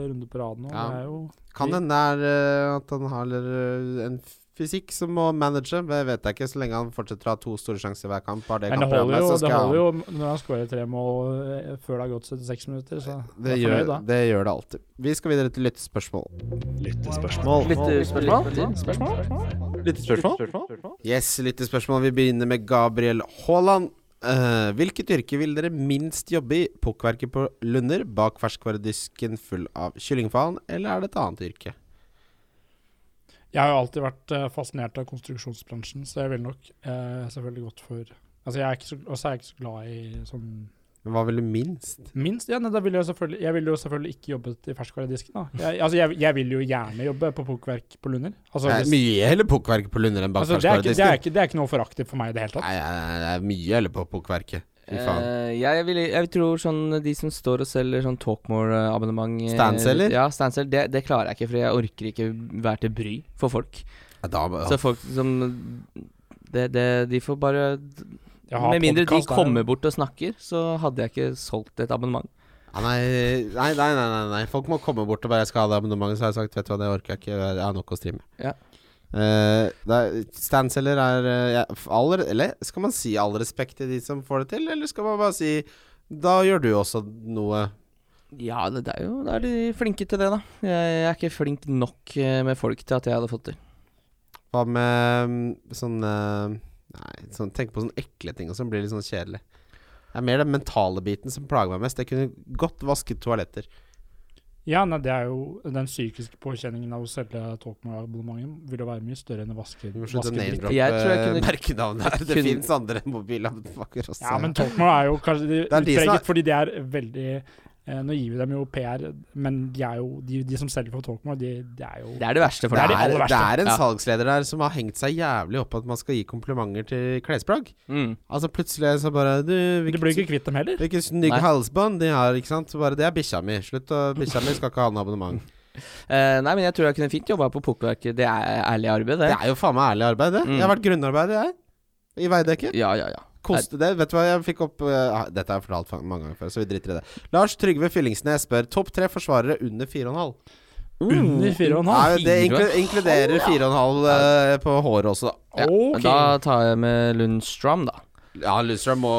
D: runder på rad nå.
C: Ja.
D: Det er jo
C: Kan hende det er eh, at han har eh, en fysikk som må manage. Det vet jeg ikke, så lenge han fortsetter å ha to store sjanser hver kamp. Har det
D: Men det holder jo,
C: så
D: det holder jo når han skårer tre mål eh, før det har gått 76 minutter, så
C: Det
D: jeg er
C: gjør,
D: fornøyd
C: det gjør det alltid. Vi skal videre til lyttespørsmål.
A: Lyttespørsmål.
B: Lyttespørsmål?
C: Yes, lyttespørsmål. Vi begynner med Gabriel Haaland. Uh, hvilket yrke vil dere minst jobbe i? Pukkverket på Lunder, bak ferskvaredisken full av kyllingfaen, eller er det et annet yrke?
D: Jeg har jo alltid vært eh, fascinert av konstruksjonsbransjen, så jeg ville nok eh, selvfølgelig gått for Altså, jeg er ikke så, også er jeg ikke så glad i sånn
C: Men Hva vil du minst?
D: Minst? Ja, nei, da ville jeg, selvfølgelig, jeg ville jo selvfølgelig ikke jobbet i ferskvaredisken. da. Jeg, altså, jeg, jeg vil jo gjerne jobbe på pukkverk på Lunder. Altså,
C: Det er
D: hvis-
C: mye heller pukkverk på Lunder enn bak
D: altså, det, er ikke, det,
C: ferskvaredisken.
D: ikke, det er ikke noe foraktivt for meg i det hele tatt.
C: Nei, det er mye heller på pukkverket.
B: Eh, jeg, vil, jeg tror sånn de som står og selger sånn Talkmore-abonnement eh,
C: Standselger?
B: Ja, standselger. Det, det klarer jeg ikke, for jeg orker ikke være til bry for folk.
C: Ja, da,
B: Så folk som det, det, De får bare Med mindre de
D: podcast
B: kommer bort og snakker, så hadde jeg ikke solgt et abonnement.
C: Ja, nei, nei, nei, nei, nei, nei. Folk må komme bort og bare 'jeg skal ha det abonnementet', så har jeg sagt 'vet du hva, det orker jeg ikke, jeg har nok å streame'.
B: Ja.
C: Uh, Standselger er uh, ja, all, Eller skal man si all respekt til de som får det til, eller skal man bare si Da gjør du også noe
B: Ja, det, er jo Da er de flinke til det, da. Jeg, er ikke flink nok eh, med folk til at jeg hadde fått det.
C: Hva med sånn eh, Nei, sånn, tenk på sånne ekle ting og sånn blir litt sånn kjedelig. Det er mer den mentale biten som plager meg mest. Jeg kunne godt vasket toaletter.
D: Ja, nei, det er jo Den psykiske påkjenningen av å selge Talkmore-abonnementet vil jo være mye større enn å vaske,
C: Du må slutte å name-droppe
B: Jeg tror jeg kunne-
C: merkenavn her. Det
B: kunne-
C: fins andre mobilabonnementer også.
D: Ja, men Talkmore er jo kanskje de
C: Det er de som er-
D: fordi det er veldig Nå gir vi dem jo PR, men de er jo de, de som selger for Talkmore, de, de er jo
B: Det er det verste for
D: Det er
B: det,
D: de aller verste.
C: Det er en
B: Ja.
C: salgsleder der som har hengt seg jævlig opp at man skal gi komplimenter til klesplagg.
B: Mm.
C: Altså plutselig så bare Du,
D: Du blir ikke kvitt dem heller.
C: Hvilket snygge halsbånd de har, ikke sant? Bare, det er bikkja mi. Slutt å Bikkja mi skal ikke ha noe abonnement.
B: Uh, nei, men jeg tror jeg kunne fint jobba på Pukkverket. Det er ærlig arbeid, det.
C: Det er jo faen meg ærlig arbeid, det.
B: Mm.
C: Jeg har vært grunnarbeider, jeg. I Veidekke.
B: Ja, ja, ja.
C: Koste det. Vet du hva jeg fikk opp uh, Dette har jeg fortalt mange ganger før, så vi driter i det. Lars Trygve Fyllingsnes spør topp tre forsvarere under 4,5.
D: Under 4,5.
C: Nei, det inkluderer 4,5 uh, på håret også, da.
B: ja.
D: Ok.
B: Da tar jeg med Lundstram, da.
C: Ja, Lundstrøm må,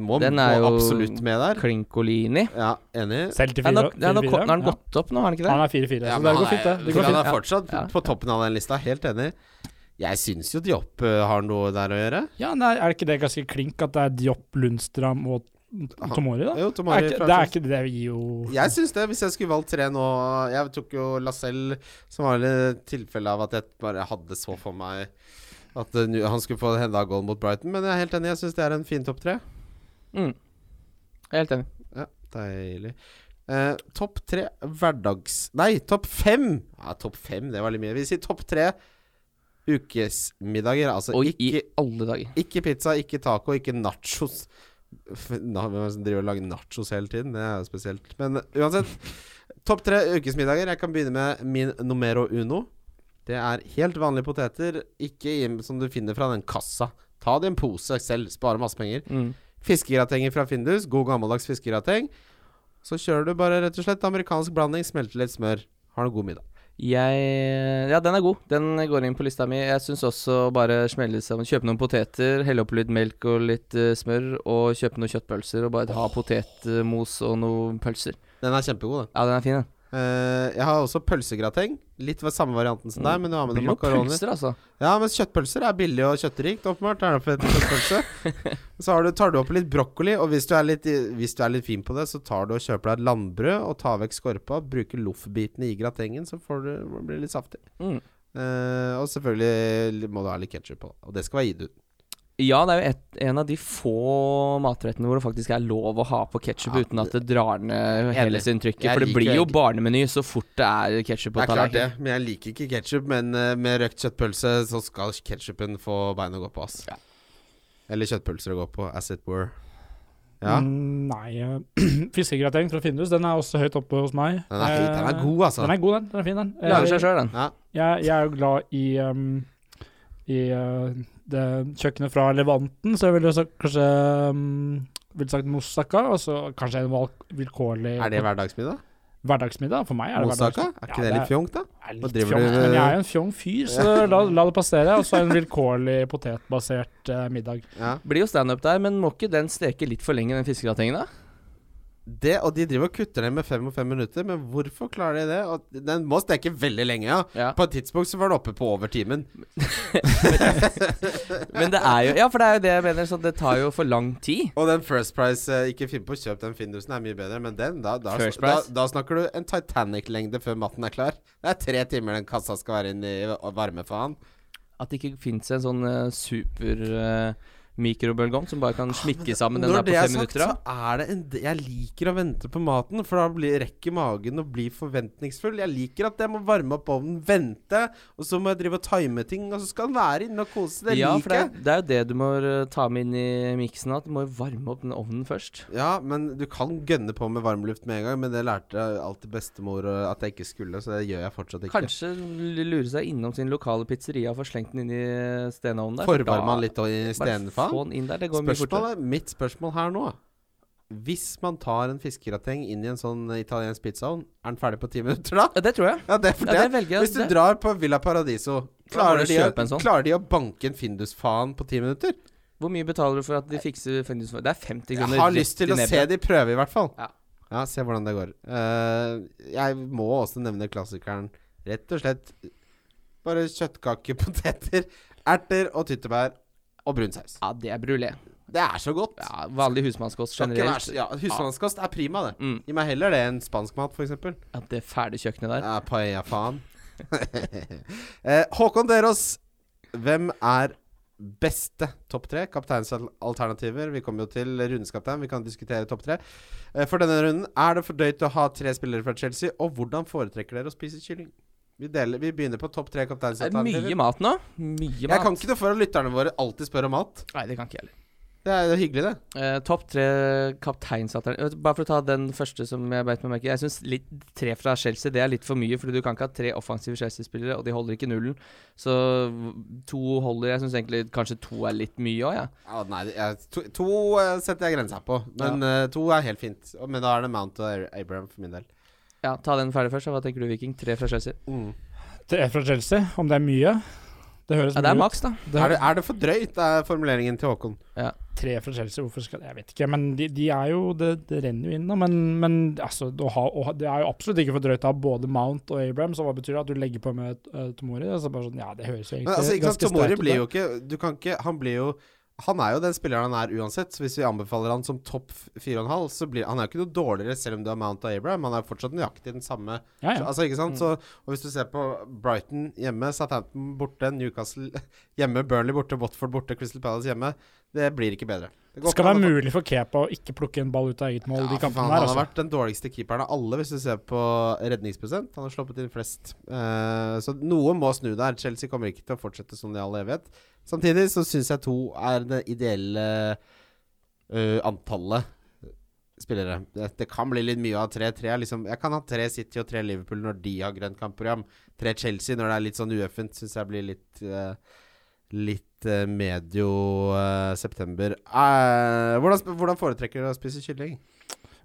C: må,
B: Den er
C: må absolutt med der.
B: Klinkolini.
C: Ja, enig.
D: Selv til
B: Ja, nå,
D: 4
B: ja, nå, har han gått opp nå, har han ikke det?
D: Han er 4-4,
C: Ja,
D: så det går fint, det.
C: Han er fortsatt
B: Ja.
C: på toppen av den lista. Helt enig. Jeg syns jo Diop eh, har noe der å gjøre.
D: Ja, nei, Er ikke det ganske klink at det er Diop, Lundstram og Tomori, da?
C: Jo,
D: Er ikke, det er ikke det vi gir jo
C: Jeg syns det, hvis jeg skulle valgt tre nå Jeg tok jo Lacelle, som var et tilfelle av at jeg bare hadde så for meg at eh, han skulle få henda goal mot Brighton. Men jeg er helt enig, jeg syns det er en fin topp tre.
B: Mm. Jeg er helt enig.
C: Ja, deilig. Eh, topp tre hverdags... Nei, topp fem! Ja, topp fem, det var litt mye. Vi sier topp tre ukesmiddager. Altså
B: Og i alle dager.
C: ikke pizza, ikke taco, ikke nachos. Hvem er driver og lager nachos hele tiden? Det er jo spesielt. Men uansett. Topp tre ukesmiddager. Jeg kan begynne med min numero uno. Det er helt vanlige poteter, ikke i, som du finner fra den kassa. Ta det i en pose selv, spare masse penger.
B: Mm.
C: Fiskegratenger fra Findus. God gammeldags fiskegrateng. Så kjører du bare rett og slett amerikansk blanding, smelter litt smør. Har en god middag.
B: Jeg Ja, den er god. Den går inn på lista mi. Jeg syns også bare smelle sammen Kjøpe noen poteter, helle oppi litt melk og litt uh, smør, og kjøpe noen kjøttpølser, og bare ha potetmos og noen pølser.
C: Den er kjempegod, den.
B: Ja, den er fin, den.
C: Uh, jeg har også pølsegrateng. Litt ved samme varianten som deg, men du har med noen makaroner.
B: pølser, altså.
C: Ja, men kjøttpølser er billig og kjøttrikt, åpenbart. Det så har du, tar du opp litt brokkoli, og hvis du, litt, hvis du er litt fin på det, så tar du og kjøper deg et landbrød og tar vekk skorpa. Bruker loffbitene i gratengen, så får du, det blir litt saftig.
B: Mm.
C: Uh, og selvfølgelig må du ha litt ketsjup på. Og det skal være gitt ut.
B: Ja, det er jo et, en av de få matrettene hvor det faktisk er lov å ha på ketsjup
C: Ja,
B: uten at det drar ned hele sin trykket. For det blir jo barnemeny så fort det er ketsjup
C: Det er klart det, men jeg liker ikke ketsjup. Men eh, med røkt kjøttpølse så skal ketsjupen få bein å gå på, ass.
B: Ja.
C: Eller kjøttpølser å gå på, as it were. Ja.
D: Mm, nei Fiskegrateng fra Findus, den er også høyt oppe hos meg.
C: Den er, høyt, den er
D: Eh,
C: god, altså.
D: Den er god, den. Den er fin, den.
B: Lager seg sjøl, den.
C: Ja.
D: jeg, jeg er jo glad i um, I uh, det kjøkkenet fra Levanten, så jeg ville sagt, kanskje um, ville sagt moussaka, og så kanskje en vilkårlig
C: Er det hverdagsmiddag?
D: hverdagsmiddag. For meg er det
C: Moussaka?
D: hverdagsmiddag.
C: Er ikke det litt fjongt, da?
D: er
C: Hva
D: litt
C: driver
D: fjongt,
C: du-
D: men jeg er jo en fjong fyr, så la, la det passere. Og så en vilkårlig potetbasert uh, middag.
C: Ja.
B: Blir jo standup der, men må ikke den steke litt for lenge, den fiskegratengen, da?
C: Det, og de driver og kutter ned med fem og fem minutter, men hvorfor klarer de det? Og den må steke veldig lenge, ja.
B: Ja.
C: På et tidspunkt så var det oppe på over timen.
B: Men det er jo Ja, for det er jo det jeg mener, så det tar jo for lang tid.
C: Og den First Price, eh, ikke finn på å kjøpe den Findusen, er mye bedre, men den, da, da, da, da snakker du en Titanic-lengde før matten er klar. Det er tre timer den kassa skal være inne i varme, faen.
B: At det ikke fins en sånn uh, super uh, mikrobølgeovn som bare kan smikke sammen den der på fem minutter.
C: Når det er sagt, så er det en Jeg liker å vente på maten, for da blir, rekker magen å bli forventningsfull. Jeg liker at jeg må varme opp ovnen, vente, og så må jeg drive og time ting, og så skal den være inne og kose. Det
B: Ja,
C: liker
B: det,
C: jeg.
B: er- det er jo det du må uh, ta med inn i miksen. At du må varme opp den ovnen først.
C: Ja, men du kan gønne på med varmluft med en gang, men det lærte jeg alltid bestemor uh, at jeg ikke skulle, så det gjør jeg fortsatt ikke.
B: Kanskje lure seg innom sin lokale pizzeria og få slengt den inn i stenovnen der.
C: Forvarme den litt
B: Bare få den inn der. Det går mye fortere.
C: Mitt spørsmål her nå Hvis man tar en fiskegrateng inn i en sånn italiensk pizzaovn, er den ferdig på ti minutter da?
B: Ja, det tror jeg.
C: Ja, det, for
B: Ja, det
C: det. Hvis du
B: det.
C: drar på Villa Paradiso, klarer de, å,
B: sånn.
C: klarer de å banke en Findus-faen på ti minutter?
B: Hvor mye betaler du for at de fikser Fendus Det er 50
C: Jeg har lyst til å se de prøve, i hvert fall.
B: Ja.
C: Ja, se hvordan det går. Uh, jeg må også nevne klassikeren. Rett og slett bare kjøttkake, poteter, erter og tyttebær og brun saus.
B: Ja, det er brulé.
C: Det er så godt.
B: Ja, vanlig husmannskost generelt.
C: ja, Husmannskost er prima, det.
B: Mm.
C: Gi meg heller det enn spansk mat, f.eks.
B: Ja, det fæle kjøkkenet der.
C: Ja, paella, faen. eh, Håkon Derås, hvem er beste topp tre? Kapteinsalternativer. Vi kommer jo til rundens kaptein. Vi kan diskutere topp tre. Eh, for denne runden, er det for drøyt å ha tre spillere fra Chelsea? Og hvordan foretrekker dere å spise kylling? Vi, deler, vi begynner på topp tre
B: Det er
C: kapteinsalternativer.
B: mye mat nå. Mye
C: Jeg
B: mat.
C: kan ikke noe for at lytterne våre alltid spør om mat.
B: Nei, det kan ikke jeg heller.
C: Det er jo hyggelig, det.
B: Uh, Topp tre kapteinsalternativer Bare for å ta den første som jeg beit meg merke i. Jeg syns tre fra Chelsea det er litt for mye, Fordi du kan ikke ha tre offensive Chelsea-spillere, og de holder ikke nullen. Så to holder. Jeg syns egentlig kanskje to er litt mye òg, jeg.
C: Ja, nei, det- jeg, to, to eh, setter jeg grensa på. Men eh, to er helt fint. Men da er det Mount og Abraham for min del.
B: Ja, Ta den ferdig først. så Hva tenker du, Viking? Tre fra Chelsea?
D: Mm. Tre fra Chelsea. Om det er mye Det høres
B: Ja, det er maks, da.
D: Det
C: Er, det, er det for drøyt, er formuleringen til Håkon?
D: Tre fra Chelsea, hvorfor skal Jeg vet ikke, men de, de er jo Det, det renner jo inn, da. Men, men altså, å ha, å det er jo absolutt ikke for drøyt å ha både Mount og Abraham, så hva betyr det? At du legger på med uh, Tomori? Altså bare sånn, ja, det høres jo egentlig
C: Men, altså, ikke sant,
D: ganske
C: Tomori
D: sterkt ut,
C: blir jo ikke Du kan ikke Han blir jo han er jo den spilleren han er uansett. Så hvis vi anbefaler han som topp 4,5, så blir han er jo ikke noe dårligere selv om du har Mount og Abraham. Han er jo fortsatt nøyaktig den samme.
D: Ja, ja.
C: Altså, ikke sant?
B: Mm.
C: Så, og hvis du ser på Brighton hjemme, Southampton borte, Newcastle hjemme, Burnley borte, Watford borte, Crystal Palace hjemme, det blir ikke bedre. Det
D: Det skal være mulig for Kepa å ikke plukke en ball ut av eget mål
C: Ja,
D: de kampene der,
C: han har
D: altså.
C: vært den dårligste keeperen av alle, hvis du ser på redningsprosent. Han har sluppet inn flest. Uh, så noe må snu der. Chelsea kommer ikke til å fortsette som de all evighet. Samtidig så syns jeg to er det ideelle uh, antallet spillere. Det, det kan bli litt mye av tre. tre liksom, jeg kan ha tre City og tre Liverpool når de har grønt kampprogram. Tre Chelsea når det er litt sånn ueffent, syns jeg blir litt uh, Litt eh, medio eh, september. Eh, hvordan, hvordan foretrekker du å spise kylling?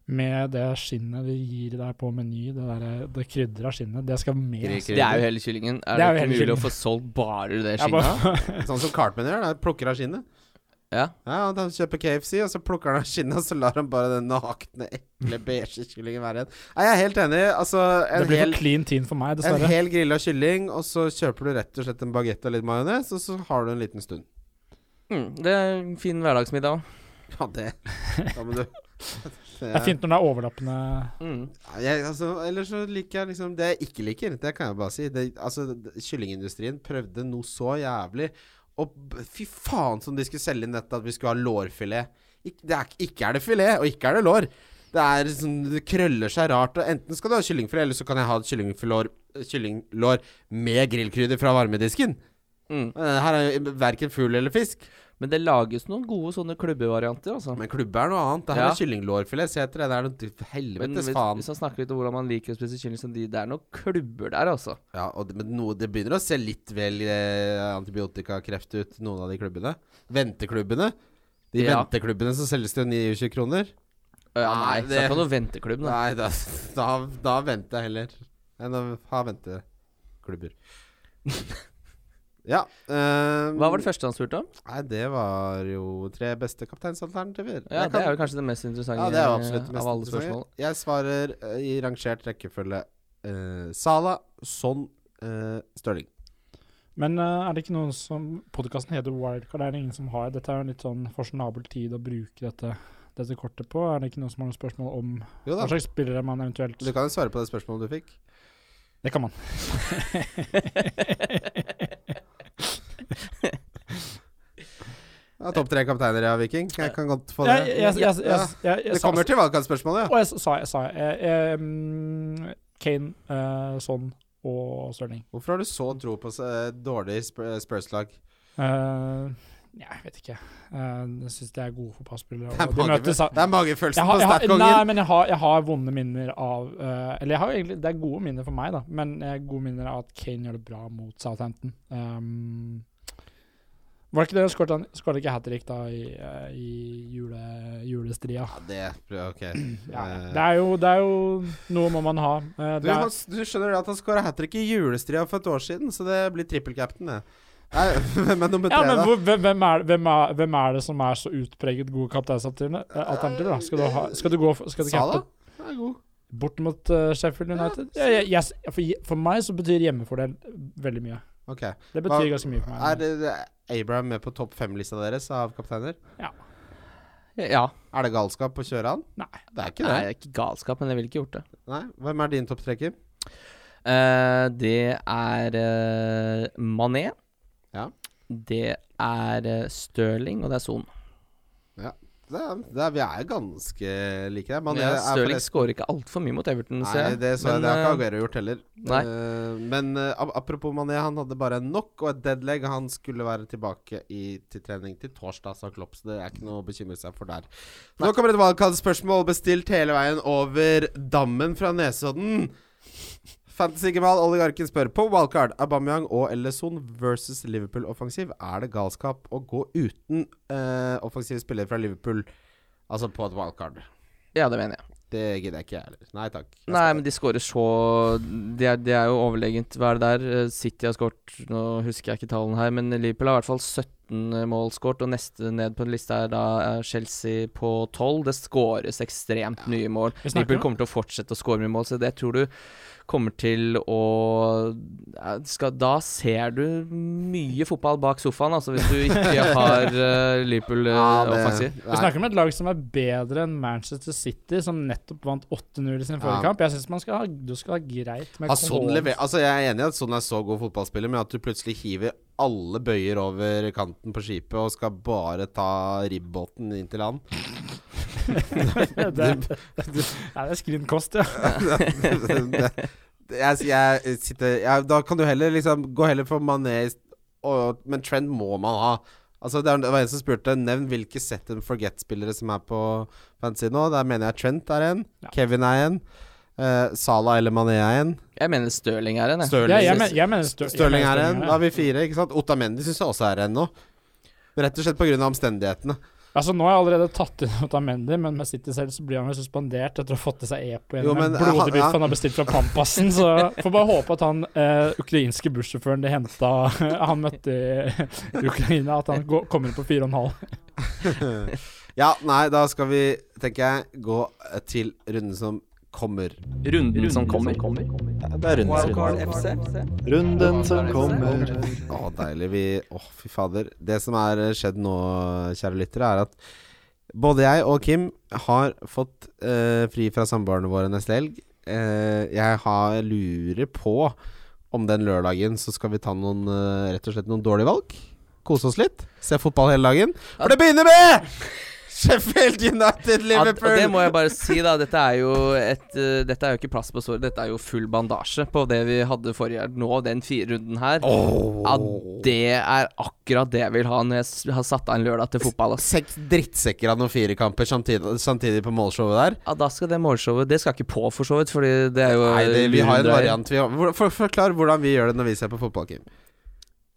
D: Med det skinnet de gir deg på Meny, det, der, det krydra skinnet, det skal med.
B: Det er jo hele kyllingen. Er
D: Det
B: det,
D: er
B: ikke mulig å få solgt bare det
D: skinnet?
B: skinnet?
D: bare-
C: Sånn som Cartman gjør. Plukker av skinnet.
B: Ja.
C: Ja, Han kjøper KFC, og så plukker han av skinnet, og så lar han bare den nakne, ekle, beige kyllingen være igjen. Nei, Jeg er helt enig. Altså,
D: det blir
C: hel,
D: for clean teen for meg,
C: en
D: dessverre.
C: hel grilla kylling, og så kjøper du rett og slett en bagett og litt majones, og så har du en liten stund.
B: Mm, det er en fin hverdagsmiddag òg.
C: Ja, det Da må du
D: Det er fint når det er overlappende
B: Mm.
C: Ja, Jeg, altså, ellers så liker jeg liksom Det jeg ikke liker, det kan jeg bare si. Det, altså, Kyllingindustrien prøvde noe så jævlig. Og fy faen som de skulle selge inn dette at vi skulle ha lårfilet. Ik det er, ikke er det filet, og ikke er det lår. Det er sånn Det krøller seg rart. Og enten skal du ha kyllingfilet, eller så kan jeg ha kyllinglår, kyllinglår med grillkrydder fra varmedisken.
B: Mm.
C: Eh, Her er jo verken fugl eller fisk.
B: Men det lages noen gode sånne klubbevarianter, altså.
C: Men klubbe er noe annet. Det her
B: Ja.
C: er kyllinglårfilet. Se etter det. Det er noe helvetes faen.
B: hvis man snakker litt om hvordan man liker å spise kylling, så de, det er noen klubber der, altså.
C: Ja, det, men noe, det begynner å se litt vel eh, antibiotikakreft ut, noen av de klubbene. Venteklubbene. De
B: Ja.
C: venteklubbene som selges til 29 kroner.
B: Ja,
C: Nei,
B: nei,
C: det-
B: er ikke noen venteklubb, da.
C: Nei, da, da, da venter jeg heller enn å ha venteklubber. ja. um,
B: Hva var det første han spurte om?
C: Nei, det var jo tre beste kapteinsalternativer.
B: Ja,
C: kan,
B: Det er jo kanskje det mest interessante
C: ja, det er absolutt det
B: av
C: mest
B: alle
C: interessante.
B: spørsmål.
C: Jeg svarer uh, i rangert rekkefølge uh, Sala, Son, uh, Stirling.
D: Men uh, er det ikke noen som Podkasten heter Wildcard, er det ingen som har Dette er jo en litt sånn fasjonabel tid å bruke dette, dette kortet på. Er det ikke noen som har noen spørsmål om
C: Jo da.
D: hva slags spillere man eventuelt
C: Du kan jo svare på det spørsmålet du fikk.
D: Det kan man.
C: Ja, Topp tre kapteiner, ja, Viking. Jeg kan godt få det.
D: Ja, jeg, jeg, jeg,
C: Det kommer til valgkampspørsmålet.
D: Og jeg sa, sa jeg, mm, Kane, uh, Son og Stirling.
C: Hvorfor har du så tro på uh, dårlig Sp- Spurs-lag?
D: Uh, jeg vet ikke. Jeg syns de er gode fotballspillere.
C: Det er
D: de
C: det er magefølelsen på
D: statkongen. nei, men jeg har, jeg har vonde minner av eh, Eller jeg har egentlig, det er gode minner for meg, da. Men jeg har gode minner av at Kane gjør det bra mot Southampton. Um, var det ikke det skåret han skåret ikke hat trick da i, eh, i jule, julestria?
C: Ja, det Ok.
D: Ja,
C: Eh,
D: det, er jo, det er jo Noe må man ha. Eh,
C: du,
D: det er,
C: du skjønner at han skåra hat trick i julestria for et år siden, så det blir trippelcapten, det. Nei, hvem er nummer
D: Ja, men hvor, hvem, er, hvem, er, hvem er det som er så utpreget gode kapteinsalternativer? alternativer, da? Skal du, ha, skal du gå for, skal du
C: Sala? er god.
D: bort mot uh, Sheffield United? Ja, ja, yes. for, for meg så betyr hjemmefordel veldig mye.
C: Ok.
D: Det betyr
C: Hva-
D: ganske mye for meg.
C: Er det, Abraham med på topp fem-lista deres av kapteiner?
B: Ja.
C: Er det galskap å kjøre han?
D: Nei.
C: Det er ikke det.
B: Nei,
C: det.
B: er ikke galskap, men jeg ville ikke gjort det.
C: Nei. Hvem er din topptrekker?
B: Uh, det er uh, Mané.
C: Ja.
B: Det er uh, Stirling, og det er Son.
C: Det er, det er, vi er ganske like der. Man
B: Ja, Stirling skårer ikke altfor mye mot Everton, ser
C: Nei,
B: jeg.
C: det, så
B: Men,
C: det har ikke
B: eh,
C: Aguero gjort heller.
B: nei.
C: Eh, men eh, apropos Mané, han hadde bare nok og et deadleg. Han skulle være tilbake i, til trening til torsdag, sa Klopp, så det er ikke noe å bekymre seg for der. Nå kommer et valgkallspørsmål bestilt hele veien over dammen fra Nesodden. Fantasygemal Oligarken spør på wildcard Aubameyang og Ellison versus Liverpool offensiv. Er det galskap å gå uten uh, offensive spillere fra Liverpool, altså på et wildcard?
B: Ja, det mener jeg.
C: Det gidder jeg ikke, jeg heller. Nei takk. Jeg
B: Nei, men de skårer så Det er, de er jo overlegent. Hva er det der? Eh, City har skåret Nå husker jeg ikke tallene her, men Liverpool har i hvert fall 17 mål skåret, og neste ned på lista er da eh, Chelsea på 12. Det skåres ekstremt nye mål. Liverpool kommer til å fortsette å skåre mye mål, så det tror du kommer til å skal, Da ser du mye fotball bak sofaen, altså, hvis du ikke har uh, Liverpool uh,
C: Ja,
B: offensiv.
D: Vi snakker om et lag som er bedre enn Manchester City, som nettopp vant 8-0 i sin forrige
C: Ja.
D: kamp. Jeg syns man skal ha, du skal ha greit med
C: Har
D: sånn
C: lever- altså Jeg er enig i at sånn er så god fotballspiller, men at du plutselig hiver alle bøyer over kanten på skipet og skal bare ta ribbåten inn til land
D: det, det, det er skrinkost, ja.
C: Jeg, jeg sitter jeg, Da kan du heller liksom gå heller for Mané Men trend må man ha. Altså Det var en som spurte Nevn hvilke set and forget-spillere som er på fantasy nå. Der mener jeg Trent er en.
D: Ja.
C: Kevin er en. Uh, Salah eller Mané er en.
B: Jeg mener Stirling er en, jeg.
C: Stirling,
D: ja jeg, men, jeg mener
C: Stirling,
D: Stirling
C: er en. Da har vi fire. ikke sant Otamendi syns jeg også er en nå. Rett og slett pga. omstendighetene.
D: Altså Nå har jeg allerede tatt inn Otamendi, men med City selv så blir han jo suspendert etter å ha fått til seg EPO
C: Jo,
D: gjennom en biff
C: ja.
D: han har bestilt fra Pampasen. Så får bare håpe at han eh, ukrainske bussjåføren de henta han møtte i Ukraina, at han kommer inn på 4,5.
C: ja, nei, da skal vi, tenker jeg, gå til runden som kommer.
B: Runden som kommer.
A: Det er runden som kommer.
E: Runden som kommer.
C: Å, deilig. Vi Å, fy fader. Det som er skjedd nå, kjære lyttere, er at både jeg og Kim har fått eh, fri fra samboerne våre neste helg. Eh, jeg har, lurer på om den lørdagen så skal vi ta noen eh, rett og slett noen dårlige valg. Kose oss litt. Se fotball hele dagen. For det begynner med Sheffield United Liverpool!
B: og det må jeg bare si, da. Dette er jo et uh, Dette er jo ikke plass på såret. Dette er jo full bandasje på det vi hadde forrige Nå, den fire runden her. At det er akkurat det jeg vil ha når jeg har satt av en lørdag til fotball. ass.
C: Seks drittsekker av noen firekamper samtidig, samtidig på målshowet der.
B: Ja, da skal det målshowet Det skal ikke på, for så vidt, Fordi det er jo
C: Nei, det, vi har en variant. Vi har, for, forklar hvordan vi gjør det når vi ser på fotball, Kim.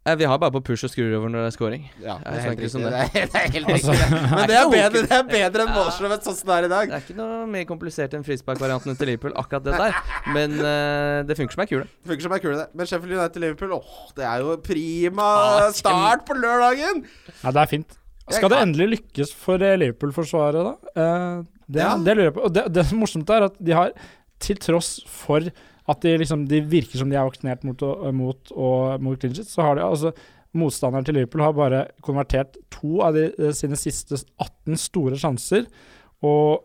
B: Eh, Vi har bare på push og skrur over når det er scoring.
C: Ja,
B: det, er helt riktig.
C: Det
B: det.
C: er, det er helt
D: Altså,
C: riktig. Men det
B: er
C: bedre, det er bedre enn målshowet sånn som det er i dag.
B: Det er ikke noe mer komplisert enn frisparkvariantene til Liverpool, akkurat det der. Men uh, det funker som ei kule.
C: Funker som ei kule, det. Men Sheffield United Liverpool, åh, det er jo prima start på lørdagen!
D: Ja, det er fint. Skal det endelig lykkes for eh, Liverpool-forsvaret, da? Uh, det,
C: Ja.
D: det lurer jeg på. Og det, det som er morsomt, er at de har, til tross for at de liksom De virker som de er vaksinert mot, mot, og, mot clean så har de altså Motstanderen til Liverpool har bare konvertert to av de, sine siste 18 store sjanser. Og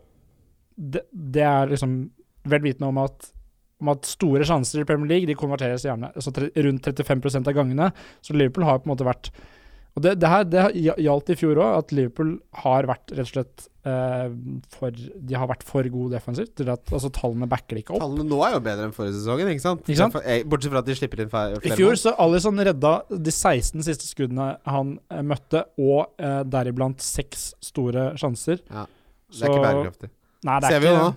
D: det, det er liksom vel vitende om at om at store sjanser i Premier League De konverteres gjerne altså rundt 35% av gangene. Så Liverpool har på en måte vært Og det, det her det gjaldt i fjor òg, at Liverpool har vært rett og slett eh, for De har vært for gode defensivt. Altså Tallene backer ikke opp.
C: Tallene nå er jo bedre enn forrige sesongen, ikke sant?
D: Ikke sant?
C: Eh, Bortsett fra at de slipper inn flere.
D: I fjor så Alison redda de 16 siste skuddene han eh, møtte, og eh, deriblant seks store sjanser.
C: Ja, Det er ikke bærekraftig.
D: Nei, det er
C: Ser vi jo nå.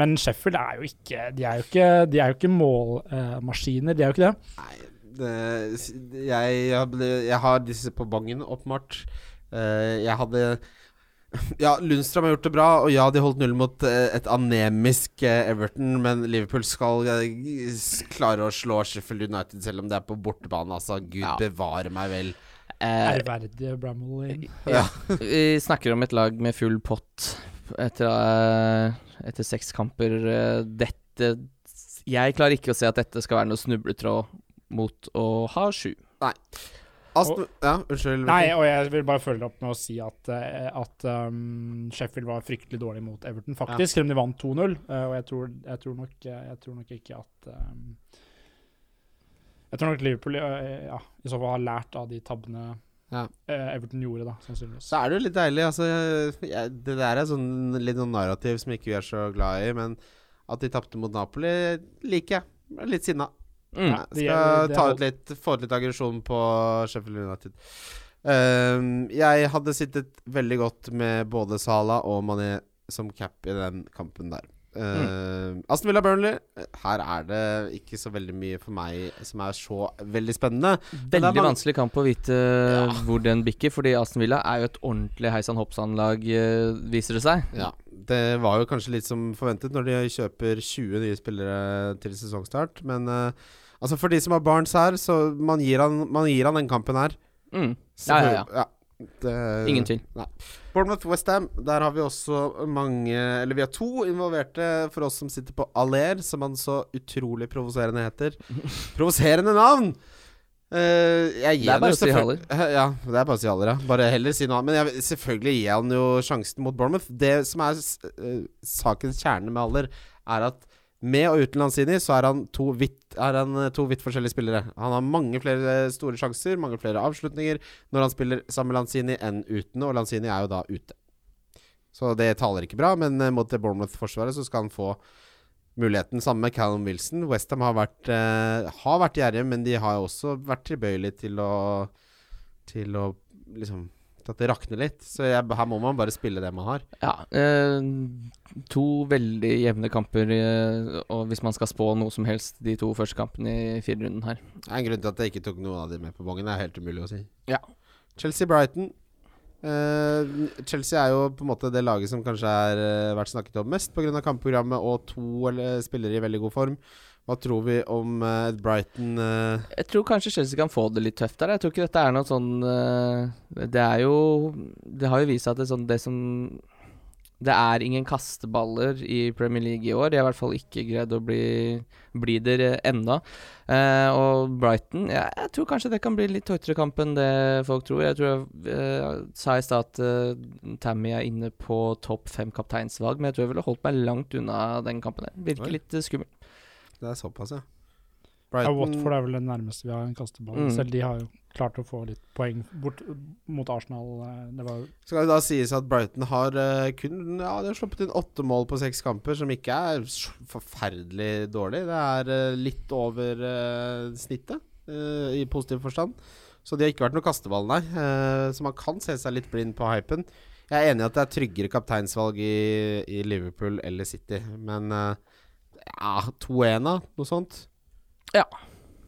D: Men Sheffield er jo ikke De er jo ikke, de er jo ikke målmaskiner, de er jo ikke det.
C: Nei, det, jeg, jeg, ble- jeg har disse på bongen, åpenbart. Eh, jeg hadde Ja, Lundstrøm har gjort det bra, og ja, de holdt null mot eh, et anemisk eh, Everton, men Liverpool skal eh, klare å slå Sheffield United selv om det er på bortebane. Altså, gud
B: Ja.
C: bevare meg vel.
B: Eh,
D: Ærverdige Bramall.
C: Ja.
B: vi snakker om et lag med full pott etter, eh, etter seks kamper. Eh, Dette Jeg klarer ikke å se at dette skal være noe snubletråd mot å ha sju.
C: Aston, ja, unnskyld.
D: Nei, og jeg vil bare følge opp med å si at, eh, at um, Sheffield var fryktelig dårlig mot Everton, faktisk. Selv om de vant 2-0. eh, og jeg tror, jeg, tror nok, eh, jeg tror nok ikke at um, Jeg tror nok Liverpool ja, i så fall har lært av de tabbene
C: Ja.
D: Everton gjorde, da, sannsynligvis.
C: Så er det jo litt deilig. Altså, jeg, det der er sånn litt noen narrativ som ikke vi er så glad i, men at de tapte mot Napoli, liker jeg. Er Litt sinna.
B: Mm.
D: Ja,
C: Jeg
D: det-
C: skal
D: det
C: ta ut litt, få ut litt aggresjon på Sheffield United. Um, jeg hadde sittet veldig godt med både Sala og Mané som cap i den kampen der. Ehm, Aston Villa Burnley. Her er det ikke så veldig mye for meg som er så veldig spennende.
B: Veldig
C: man...
B: vanskelig kamp å vite hvor den bikker, fordi Aston Villa er jo et ordentlig heisan hoppsan-lag, eh, viser det seg.
C: Ja, Det var jo kanskje litt som forventet når de kjøper 20 nye spillere til sesongstart, men uh, altså for de som har Barnes her, så man gir han, man gir han den kampen her.
B: Mm. Ja, ja, ja.
C: Det-
B: Ingen tvil.
C: Bournemouth Westham, der har vi også mange Eller vi har to involverte for oss som sitter på Aller, som han så utrolig provoserende heter. Provoserende navn! Eh, jeg gir
B: Det er bare å si
C: Haller. Ja, det er bare å si Haller, ja. Bare heller si noe annet. Men jeg, selvfølgelig gir han jo sjansen mot Bournemouth. Det som er eh, sakens kjerne med Haller, er at med og uten Lanzini så er han to vidt, er han eh, to vidt forskjellige spillere. Han har mange flere store sjanser, mange flere avslutninger når han spiller sammen med Lanzini enn uten, og Lanzini er jo da ute. Så det taler ikke bra, men mot det Bournemouth-forsvaret så skal han få muligheten. Sammen med Callum Wilson. Westham har vært, eh, har vært gjerrige, men de har også vært tilbøyelige til å Til å liksom at det rakner litt. Så jeg, her må man bare spille det man har.
B: Ja. Eh, to veldig jevne kamper, eh, og hvis man skal spå noe som helst, de to første kampene i firerunden her.
C: Det er en grunn til at jeg ikke tok noen av de med på bongen. Det er helt umulig å si.
B: Ja.
C: Chelsea-Brighton. Eh, Chelsea er jo på en måte det laget som kanskje har uh, vært snakket om mest pga. kampprogrammet og to eller, spillere i veldig god form. Hva tror vi om uh, Brighton uh...
B: Jeg tror kanskje Chelsea kan få det litt tøft der. Jeg tror ikke dette er noe sånn uh, Det er jo Det har jo vist seg at det, sånn, det som Det er ingen kasteballer i Premier League i år. De har i hvert fall ikke greid å bli, bli der eh, ennå. Eh, og Brighton ja, Jeg tror kanskje det kan bli litt tøytere kamp enn det folk tror. Jeg tror jeg eh, sa i stad at eh, Tammy er inne på topp fem kapteinsvalg, men jeg tror jeg ville holdt meg langt unna den kampen. Virker litt eh, skummel.
C: Det er såpass, ja.
D: Ja, Watford er vel det nærmeste vi har en kasteball.
B: Mm.
D: Selv de har jo klart å få litt poeng bort mot Arsenal. eh, Det var
C: Skal det da sies at Brighton har eh, kun Ja, de har sluppet inn åtte mål på seks kamper, som ikke er forferdelig dårlig. Det er eh, litt over snittet, i positiv forstand. Så de har ikke vært noe kasteball, nei. Så man kan se seg litt blind på hypen. Jeg er enig i at det er tryggere kapteinsvalg i, i Liverpool eller City, men ja, 2-1, da? Noe sånt?
B: Ja.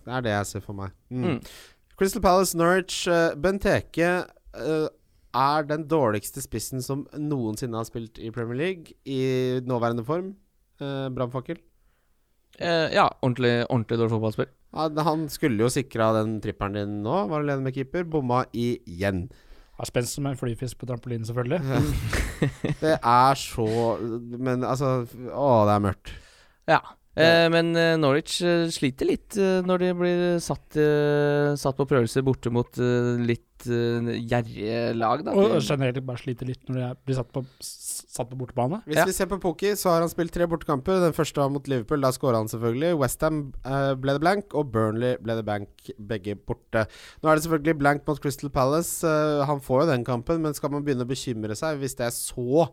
C: Det er det jeg ser for meg. Mm.
B: Mm.
C: Crystal Palace, Norwich, uh, Benteke uh, er den dårligste spissen som noensinne har spilt i Premier League i nåværende form. Uh, Brannfakkel.
B: Uh, ja, ordentlig, ordentlig dårlig fotballspill.
C: Ja, han skulle jo sikra den tripperen din nå, var alene med keeper. Bomma igjen.
D: har spenst som en flyfisk på trampolinen, selvfølgelig.
C: Det er så Men altså Å, det er mørkt.
B: Ja. Eh, men eh, Norwich eh, sliter litt eh, når de blir satt, satt på prøvelser borte mot litt gjerrige lag. Da.
D: Og generelt bare sliter litt når de blir satt på, satt på bortebane.
C: Hvis
B: Ja.
C: vi ser på Poki, så har han spilt tre bortekamper. Den første var mot Liverpool, da skåra han selvfølgelig. Westham ble det blank, og Burnley ble det blank, begge borte. Nå er det selvfølgelig blank mot Crystal Palace. Han får jo den kampen, men skal man begynne å bekymre seg hvis det er så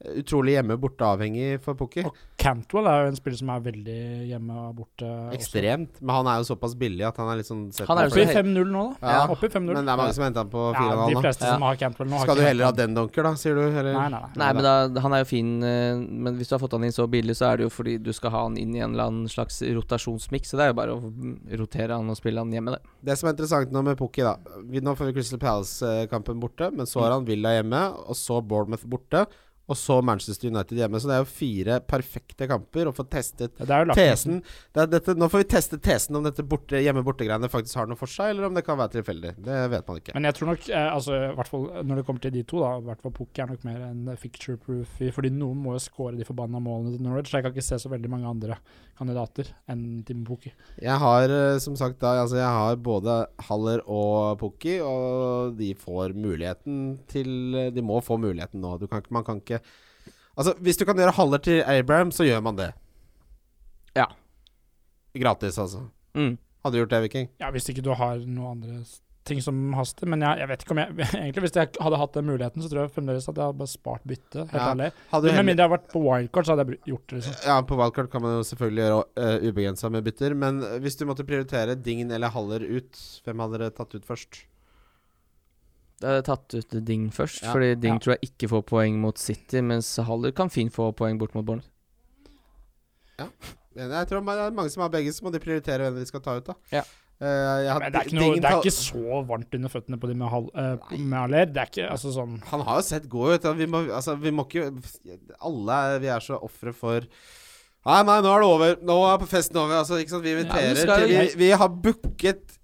C: utrolig hjemme-borte-avhengig for Pukki.
D: Og Cantwell er jo en spiller som er veldig hjemme og borte. også.
C: Ekstremt. Men han er jo såpass billig at han er litt sånn sett
B: Han er jo
D: Oppe i 5-0 nå, da.
C: Ja.
D: Oppe i 5-0.
C: Men det er mange som henter han på
D: ja, de
C: 4,5
D: fleste
B: Ja.
D: som har Cantwell nå, har
C: Skal du heller ha den donker, da, sier du? Eller?
D: Nei, nei, nei.
B: Nei, men da, han er jo fin, eh, men hvis du har fått han inn så billig, så er det jo fordi du skal ha han inn i en eller annen slags rotasjonsmiks. Så det er jo bare å mm, rotere han og spille han hjemme, det.
C: Det som er interessant nå med Pukki, da Nå får vi Crystal Palace-kampen borte, men så har han Villa hjemme, og så Bournemouth borte, og så Manchester United hjemme. Så det er jo fire perfekte kamper å få testet
D: Det er jo
C: tesen. Det er dette, nå får vi teste tesen om dette borte, hjemme-borte-greiene faktisk har noe for seg, eller om det kan være tilfeldig. Det vet man ikke.
D: Men jeg tror nok, eh, altså, hvert fall når det kommer til de to, da, hvert fall Pukki er nok mer en picture proof fordi noen må jo score de forbanna målene til Norwich. Jeg kan ikke se så veldig mange andre kandidater enn Tim Pukki.
C: Jeg har eh, som sagt da Altså jeg har både Haller og Pukki, og de får muligheten til eh, De må få muligheten nå. Du kan, man kan ikke Altså, hvis du kan gjøre Haller til Abraham, så gjør man det.
B: Ja.
C: Gratis, altså.
B: Mm.
C: Hadde du gjort det, Viking?
D: Ja, hvis ikke du har noen andre ting som haster. Men jeg, jeg vet ikke om jeg Egentlig, hvis jeg hadde hatt den muligheten, så tror jeg fremdeles at jeg hadde bare spart bytte. Helt
C: Ja.
D: ærlig. Med mindre jeg hadde vært på wildcard, så hadde jeg gjort det. liksom.
C: ja, på wildcard kan man jo selvfølgelig gjøre uh, ubegrensa med bytter, men eh, hvis du måtte prioritere Dign eller Haller ut, hvem hadde dere tatt ut først?
B: Jeg hadde tatt ut Ding først,
C: Ja.
B: fordi Ding
D: Ja.
B: tror jeg ikke får poeng mot City, mens Haller kan fint få poeng bort mot Bournemouth.
C: Men Jeg tror det er mange som har begge, så må de prioritere hvem de skal ta ut, da.
B: Ja.
C: Eh, hadde-
D: Men det er, ikke noe, det er ikke så varmt under føttene på de med, hal, uh, med Aller. Det er ikke altså sånn
C: Han har jo sett god ut. Vi må, altså, vi må ikke Alle vi er så ofre for Nei, nei, nå er det over. Nå er festen over. Altså? Vi inviterer
B: skal
C: til vi, vi har booket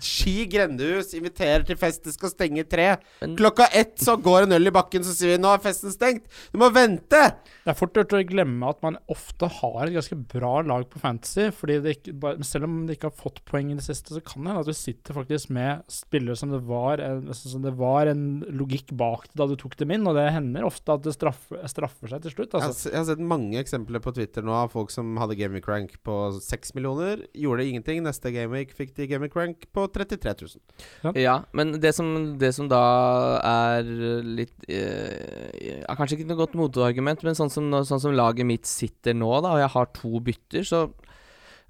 C: Ski grendehus. Inviterer til fest. Det skal stenge tre.
B: Men-
C: Klokka ett så går en øl i bakken, så sier vi 'nå er festen stengt'. Du må vente!
D: Det er fort gjort å glemme at man ofte har et ganske bra lag på Fantasy. Fordi det ikke, selv om de ikke har fått poeng i det siste, så kan det hende at du sitter faktisk med spillere som det var en, altså, som det var en logikk bak det da du tok dem inn. Og det hender ofte at det straffer, straffer seg til slutt.
C: Jeg har,
D: Altså.
C: jeg har sett mange eksempler på Twitter nå av folk som hadde Gameweek rank på 6 millioner. Gjorde ingenting. Neste Gameweek fikk de Gameweek rank på 33 000.
B: Ja, men det som, det som da er litt eh, er Kanskje ikke noe godt motargument, men sånn som, sånn som laget mitt sitter nå, da, og jeg har to bytter, så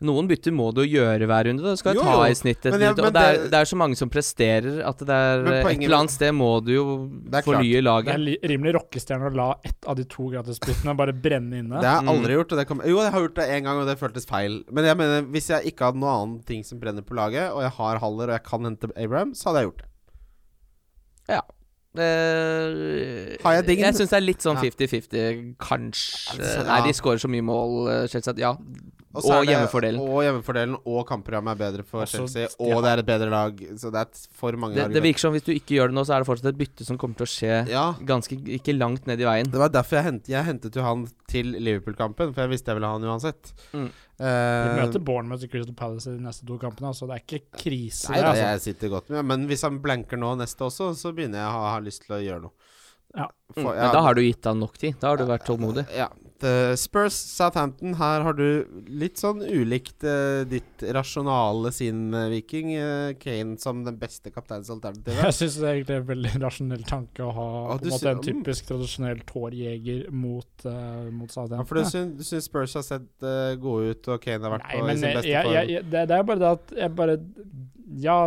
B: noen bytter må du gjøre hver runde. Da skal
C: Jo,
B: ta i snitt et
C: jeg-
B: Og det er,
C: det-
B: er så mange som presterer at det er
C: poenget
B: Et eller annet sted må du jo fornye laget.
D: Det er rimelig rockestjerne å la ett av de to gratisbyttene bare brenne inne.
C: Det har jeg
B: Mm.
C: aldri gjort. Og det kom, jo, jeg har gjort det én gang, og det føltes feil. Men jeg mener, hvis jeg ikke hadde noe annet ting som brenner på laget, og jeg har Haller og jeg kan hente Abraham, så hadde jeg gjort det.
B: Eh,
C: Har jeg dingen?
B: Jeg syns det er litt sånn
C: Ja.
B: 50-50, kanskje.
C: Ja.
B: Nei, de skårer så mye mål, eh, Chelsea, ja.
C: så
B: Og hjemmefordelen.
C: Og hjemmefordelen, og kampprogrammet er bedre for
D: Også,
C: Chelsea,
D: ja.
C: og det er et bedre lag. Så det er for mange
B: Det, det virker som hvis du ikke gjør det nå, så er det fortsatt et bytte som kommer til å skje
C: Ja,
B: ganske ikke langt ned i veien.
C: det var derfor jeg, hent, jeg hentet jo han til Liverpool-kampen, for jeg visste jeg ville ha han uansett.
B: Mm.
D: Vi
C: Eh,
D: møter Bournemouth i Crystal Palace i de neste to kampene, så det er ikke krise.
C: Nei
D: det, altså.
C: jeg sitter godt med Men hvis han blanker nå neste også, så begynner jeg å ha, ha lyst til å gjøre noe.
D: Ja.
C: For, ja.
B: men da har du gitt han nok tid. Da har du vært tålmodig.
C: Ja. The Spurs Southampton, her har du litt sånn ulikt uh, ditt rasjonale sinn, eh, Viking. Uh, Kane som den beste kapteinsalternativet.
D: Jeg syns det er en veldig rasjonell tanke å ha på en måte en
C: mm.
D: typisk tradisjonell tårjeger mot, uh, mot
C: Ja,
D: Southampton.
C: for du syns, syns Spurs har sett uh, gode ut, og Kane har vært
D: Nei,
C: på i sin beste
D: jeg,
C: form?
D: jeg, det, det er bare det at jeg bare Ja,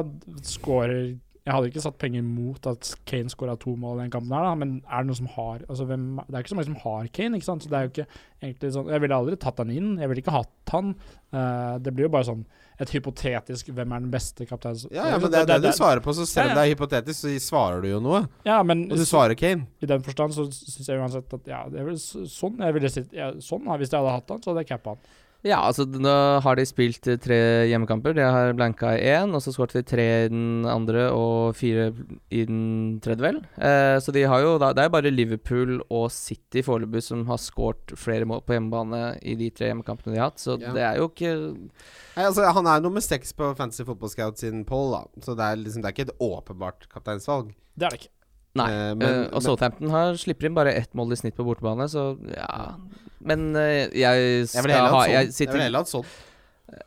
D: scorer Jeg hadde ikke satt penger mot at Kane skåra to mål i den kampen, her da, men er det noen som har altså hvem, Det er ikke så mange som har Kane, ikke sant? så det er jo ikke egentlig sånn Jeg ville aldri tatt han inn, jeg ville ikke hatt han. Uh, det blir jo bare sånn et hypotetisk hvem er den beste kapteinen
C: ja, ja, men det er det, du svarer på, så selv om
D: Ja,
C: det er hypotetisk, så svarer du jo noe.
D: Ja, men
C: Og du svarer Kane.
D: i den forstand så syns jeg uansett at ja, det er vel sånn jeg ville sitt, ja, Sånn, hvis jeg hadde hatt han, så hadde jeg cappa han.
B: Ja, altså nå har de spilt eh, tre hjemmekamper. De har blanka i én, og så skåret de tre i den andre og fire i den tredje, vel. Eh, så de har jo da Det er bare Liverpool og City foreløpig som har skåret flere mål på hjemmebane i de tre hjemmekampene de har hatt, så
C: Ja.
B: det er jo ikke
C: Nei, altså, han er nummer seks på Fantasy Football Scout sin poll, da. Så det er, liksom, det er ikke et åpenbart kapteinsvalg.
D: Det er det ikke.
B: Nei.
C: Eh, men-
B: eh, og Southampton har, slipper inn bare ett mål i snitt på bortebane, så ja Men eh, jeg skal
C: Jeg
B: ha. Jeg
C: Jeg
B: sitter
C: vil heller hatt sånn.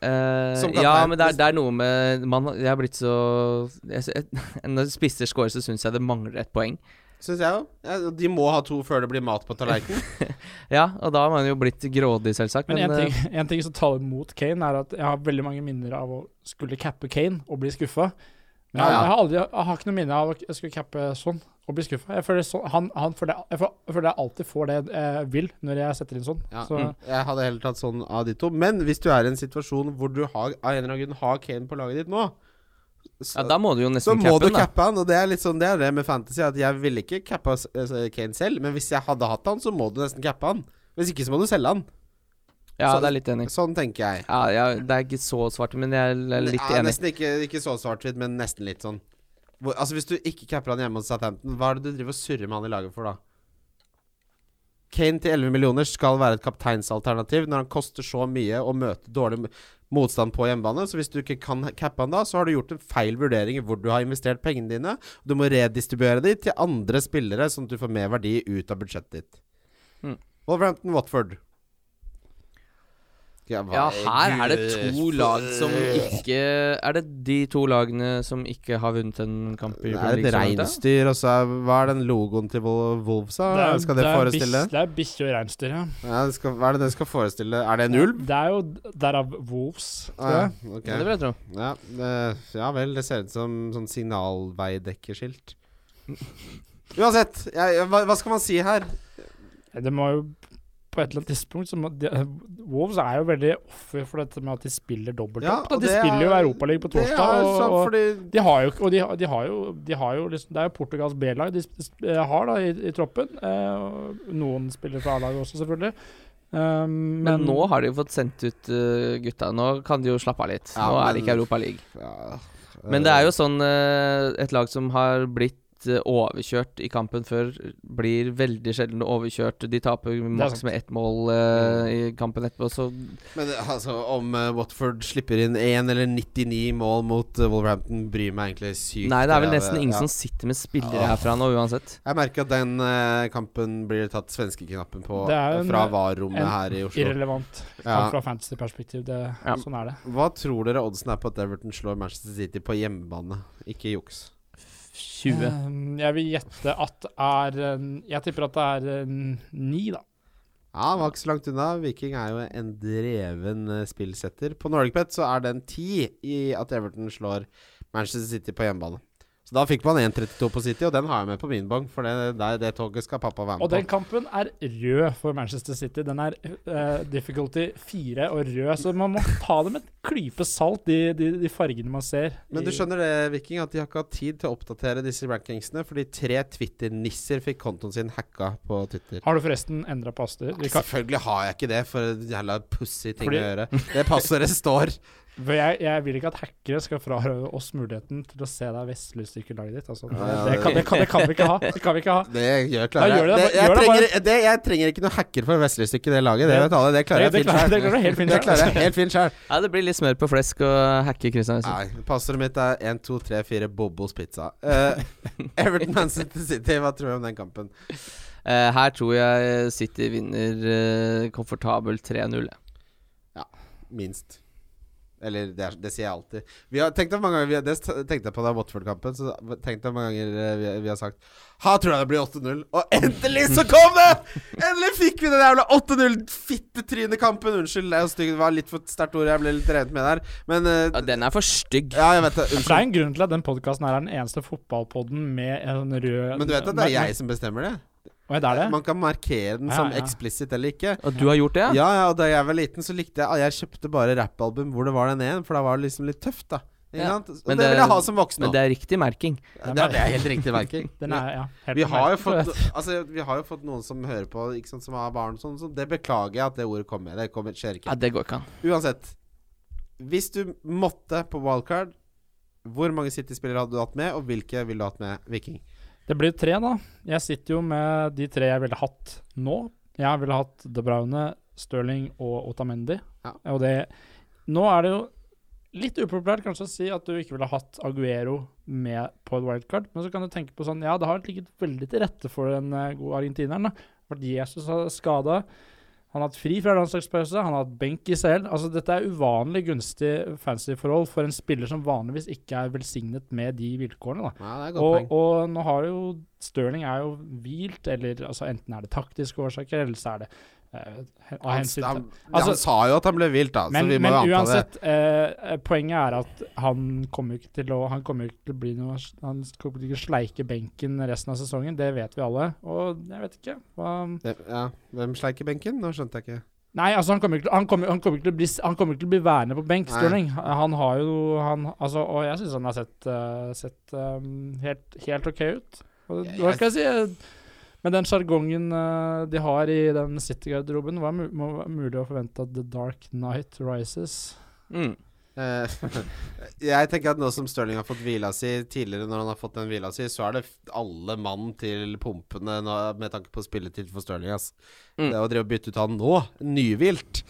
B: Eh,
C: Som
B: ja, men det er, det er noe med man, Jeg har blitt så jeg, jeg, Når spisser scorer, så syns jeg det mangler et poeng.
C: syns jeg. Ja, de må ha to før det blir mat på tallerkenen.
B: Ja, og da har man jo blitt grådig, selvsagt.
D: Men
B: Men,
D: en ting,
B: eh,
D: en ting som taler mot Kane, er at jeg har veldig mange minner av å skulle cappe Kane og bli skuffa. Men
C: Ja,
D: jeg,
C: ja.
D: jeg, har aldri, jeg har ikke noe minne av å jeg skulle cappe sånn og bli skuffa. Jeg føler, sånn, han, han føler, jeg, får, jeg føler jeg alltid får det jeg vil når jeg setter inn sånn.
C: Ja.
D: Så,
B: Mm.
C: Jeg hadde heller tatt sånn av de to. Men hvis du er i en situasjon hvor du har, av en eller annen grunn har Kane på laget ditt nå, så,
B: ja, da må du jo
C: så
B: nesten
C: må
B: cappe
C: du
B: den, da.
C: cappe han. Og det er litt sånn Det er det med fantasy, at jeg ville ikke cappa eh, Kane selv. Men hvis jeg hadde hatt han, så må du nesten cappe han. Hvis ikke så må du selge han.
B: Ja,
C: så-
B: det er litt enig.
C: Sånn tenker jeg.
B: Ja, ja, det er ikke så svart, men jeg er litt
C: Ja,
B: enig.
C: Nesten ikke, ikke så svart-hvitt, men nesten litt sånn. Hvor, altså Hvis du ikke capper han hjemme hos Southampton, hva er det du driver og surrer med han i laget for, da? Kane til 11 millioner skal være et kapteinsalternativ når han koster så mye og møter dårlig motstand på hjemmebane. Så hvis du ikke kan cappe han da, så har du gjort en feil vurdering i hvor du har investert pengene dine. Du må redistribuere de til andre spillere, sånn at du får mer verdi ut av budsjettet ditt.
B: Mm.
C: Wolverhampton Watford. Ja,
B: Ja,
C: er
B: her er det to lag som ikke Er det de to lagene som ikke har vunnet en kamp i
C: Det er
B: Premier
C: et
B: League
C: reinsdyr, og så er, Hva er den logoen til Wolves, da? skal det,
D: det
C: forestille?
D: bis- Det er bikkje og reinsdyr, ja.
C: Ja, det skal, hva er det det skal forestille? Er det en ulv?
D: Det er jo derav Wolves, tror
C: Ah, ja,
D: jeg.
B: Ja, det vil jeg tro.
C: ja, det, ja vel, det ser ut som sånn signalveidekkerskilt. Uansett, jeg, hva, hva skal man si her?
D: Det må jo på et eller annet tidspunkt så de, Wolves er jo veldig offer for dette med at de spiller dobbeltopp.
C: Ja,
D: de spiller jo
C: Europaligaen
D: Europaliga på
C: Det
D: torsdag.
C: er
D: og, og
C: fordi
D: de har jo Og de, de har jo, de har jo liksom, Det er jo Portugals B-lag de sp- har da i, i troppen. Eh, noen spiller fra A-laget også, selvfølgelig. Um,
B: Men nå har de jo fått sendt ut uh, gutta. Nå kan de jo slappe av litt.
C: Ja,
B: Nå er det ikke Europa League.
C: ja,
B: Men det er jo sånn uh, Et lag som har blitt uh, overkjørt i kampen før, blir veldig sjelden overkjørt. De taper maks med ett mål uh, i kampen etterpå, så
C: Men altså, om uh, Watford slipper inn 1 eller 99 mål mot uh, Wolverhampton, bryr meg egentlig sykt.
B: Nei, det er vel nesten ingen
C: ja.
B: som sitter med spillere
C: Ja.
B: herfra nå, uansett.
C: Jeg merker at den eh, kampen blir det tatt svenskeknappen på
D: Det er en-
C: fra VAR-rommet
D: en
C: her i Oslo.
D: irrelevant
C: Ja.
D: fra fantasy-perspektiv.
B: Ja.
D: Sånn er det.
C: Hva tror dere oddsen er på at Everton slår Manchester City på hjemmebane? Ikke juks.
B: 20.
D: Um, jeg vil gjette at er Jeg tipper at det er 9, da.
C: Ja, han var ikke så langt unna. Viking er jo en dreven eh, spillsetter. På NordicBet så er den 10 i at Everton slår Manchester City på hjemmebane. Så da fikk man 1,32 på City, og den har jeg med på min bong, for det, det, det toget skal pappa være
D: Og den kampen er rød for Manchester City. Den er uh, difficulty 4 og rød, så man må ta det med et klype salt, de, de, de fargene man ser.
C: Men du skjønner det, Viking, at de har ikke hatt tid til å oppdatere disse rankingsene, fordi tre Twitter-nisser fikk kontoen sin hacka på Twitter.
D: Har du forresten endra passer?
C: Selvfølgelig har jeg ikke det, for en jævla pussy ting
D: Fordi-
C: å gjøre. Det passordet står.
D: Jeg, jeg vil ikke at hackere skal frarøve oss muligheten til å se deg vestlystykkerlaget ditt. Altså.
C: Ja,
D: det, kan, det, kan, det kan vi ikke ha. Det kan vi ikke ha.
C: Det gjør
D: Da
C: klarer
D: gjør
C: jeg.
D: det,
C: Det, jeg,
D: gjør
C: trenger, det, jeg trenger ikke noe hacker for Wesley-stykket i det laget. Det vet alle. Det klarer jeg fint sjøl.
D: det klarer
C: Det jeg helt fint sjøl.
B: Ja, det blir litt smør på flesk å hacke Christian. Nei.
C: Nei, passordet mitt er 1, 2, 3, 4 Bobos pizza. Uh, Everton Man City City, hva tror du om den kampen?
B: Uh, her tror jeg City vinner uh, komfortabel 3-0.
C: Ja, Minst. Eller det, er, det sier jeg alltid. Vi har tenkt mange ganger vi har, Det tenkte jeg på da Watford-kampen. Så tenkte jeg mange ganger eh, vi, vi har sagt Ha, tror jeg det blir 8-0. Og endelig så kom det! Endelig fikk vi den jævla 8-0-fittetrynekampen. Unnskyld, det er jo stygg. Det var litt for sterkt ord. Jeg ble litt drevet med der. Men uh,
B: Ja, den er for stygg.
C: Ja, jeg vet det.
D: Unnskyld. det er en grunn til at den podkasten er den eneste fotballpodden med en rød
C: Men du vet at det er jeg som bestemmer det?
D: Å, det er det?
C: Man kan markere den
D: Ja,
C: som
D: ja.
C: eksplisitt eller ikke.
B: Og du har gjort det,
C: Ja, ja, og da jeg var liten, så likte jeg Jeg kjøpte bare rappalbum hvor det var den ene, for da var det liksom litt tøft, da.
B: Ja.
C: Og
B: Men
C: det,
B: det-
C: vil jeg ha som voksen
B: Men det er riktig merking.
C: Det, er- det er helt riktig merking.
D: Den er, ja, helt
C: Vi har, jo fått, altså, vi har jo fått noen som hører på, ikke sant, som har barn, sånn, så det beklager jeg at det ordet kom med. Det kommer, skjer ikke.
B: Ja, det går ikke an.
C: Uansett. Hvis du måtte på wildcard, hvor mange City-spillere hadde du hatt med, og hvilke ville du hatt med Viking?
D: Det blir tre, da. Jeg sitter jo med de tre jeg ville hatt nå. Jeg ville hatt De Braune, Stirling og Otamendi.
C: Ja.
D: Og det Nå er det jo litt upopulært kanskje å si at du ikke ville hatt Aguero med på et wildcard, men så kan du tenke på sånn Ja, det har ligget veldig til rette for den eh, gode argentineren. da. Jesus har skada. Han har hatt fri fra landslagspause, han har hatt benk i CL. Altså, dette er uvanlig gunstig fancy-forhold for en spiller som vanligvis ikke er velsignet med de vilkårene. da.
C: Ja, er
D: Og, og nå har jo Stirling er jo hvilt, eller altså enten er det taktiske årsaker, eller så er det
C: Han,
D: hensyn
C: han,
D: Altså-
C: han sa jo at han ble vilt, da,
D: men,
C: så vi må jo anta det.
D: uansett, eh, poenget er at han kommer ikke til å Han kommer ikke til å bli noe Han kommer ikke til å sleike benken resten av sesongen, det vet vi alle. Og jeg vet ikke hva
C: Det- Ja, Hvem sleiker benken? Nå skjønte jeg ikke.
D: Nei, altså han kommer ikke han kommer, han kommer ikke til, å, bli, han kommer ikke til å bli værende på benk. Stirling. Han, han har jo han, altså, Og jeg syns han har sett, uh, sett um, helt, helt OK ut. Og, hva skal jeg si? Med den sjargongen eh, de har i den City-garderoben, hva er må være mulig å forvente at The Dark Night Rises?
B: Mm.
C: Eh, jeg tenker at nå som Stirling har fått hvila si tidligere, når han har fått den hvila si, så er det alle mann til pumpene nå, med tanke på spilletid for Stirling. Ass.
B: Mm.
C: Det å drive og bytte ut han nå, nyvilt,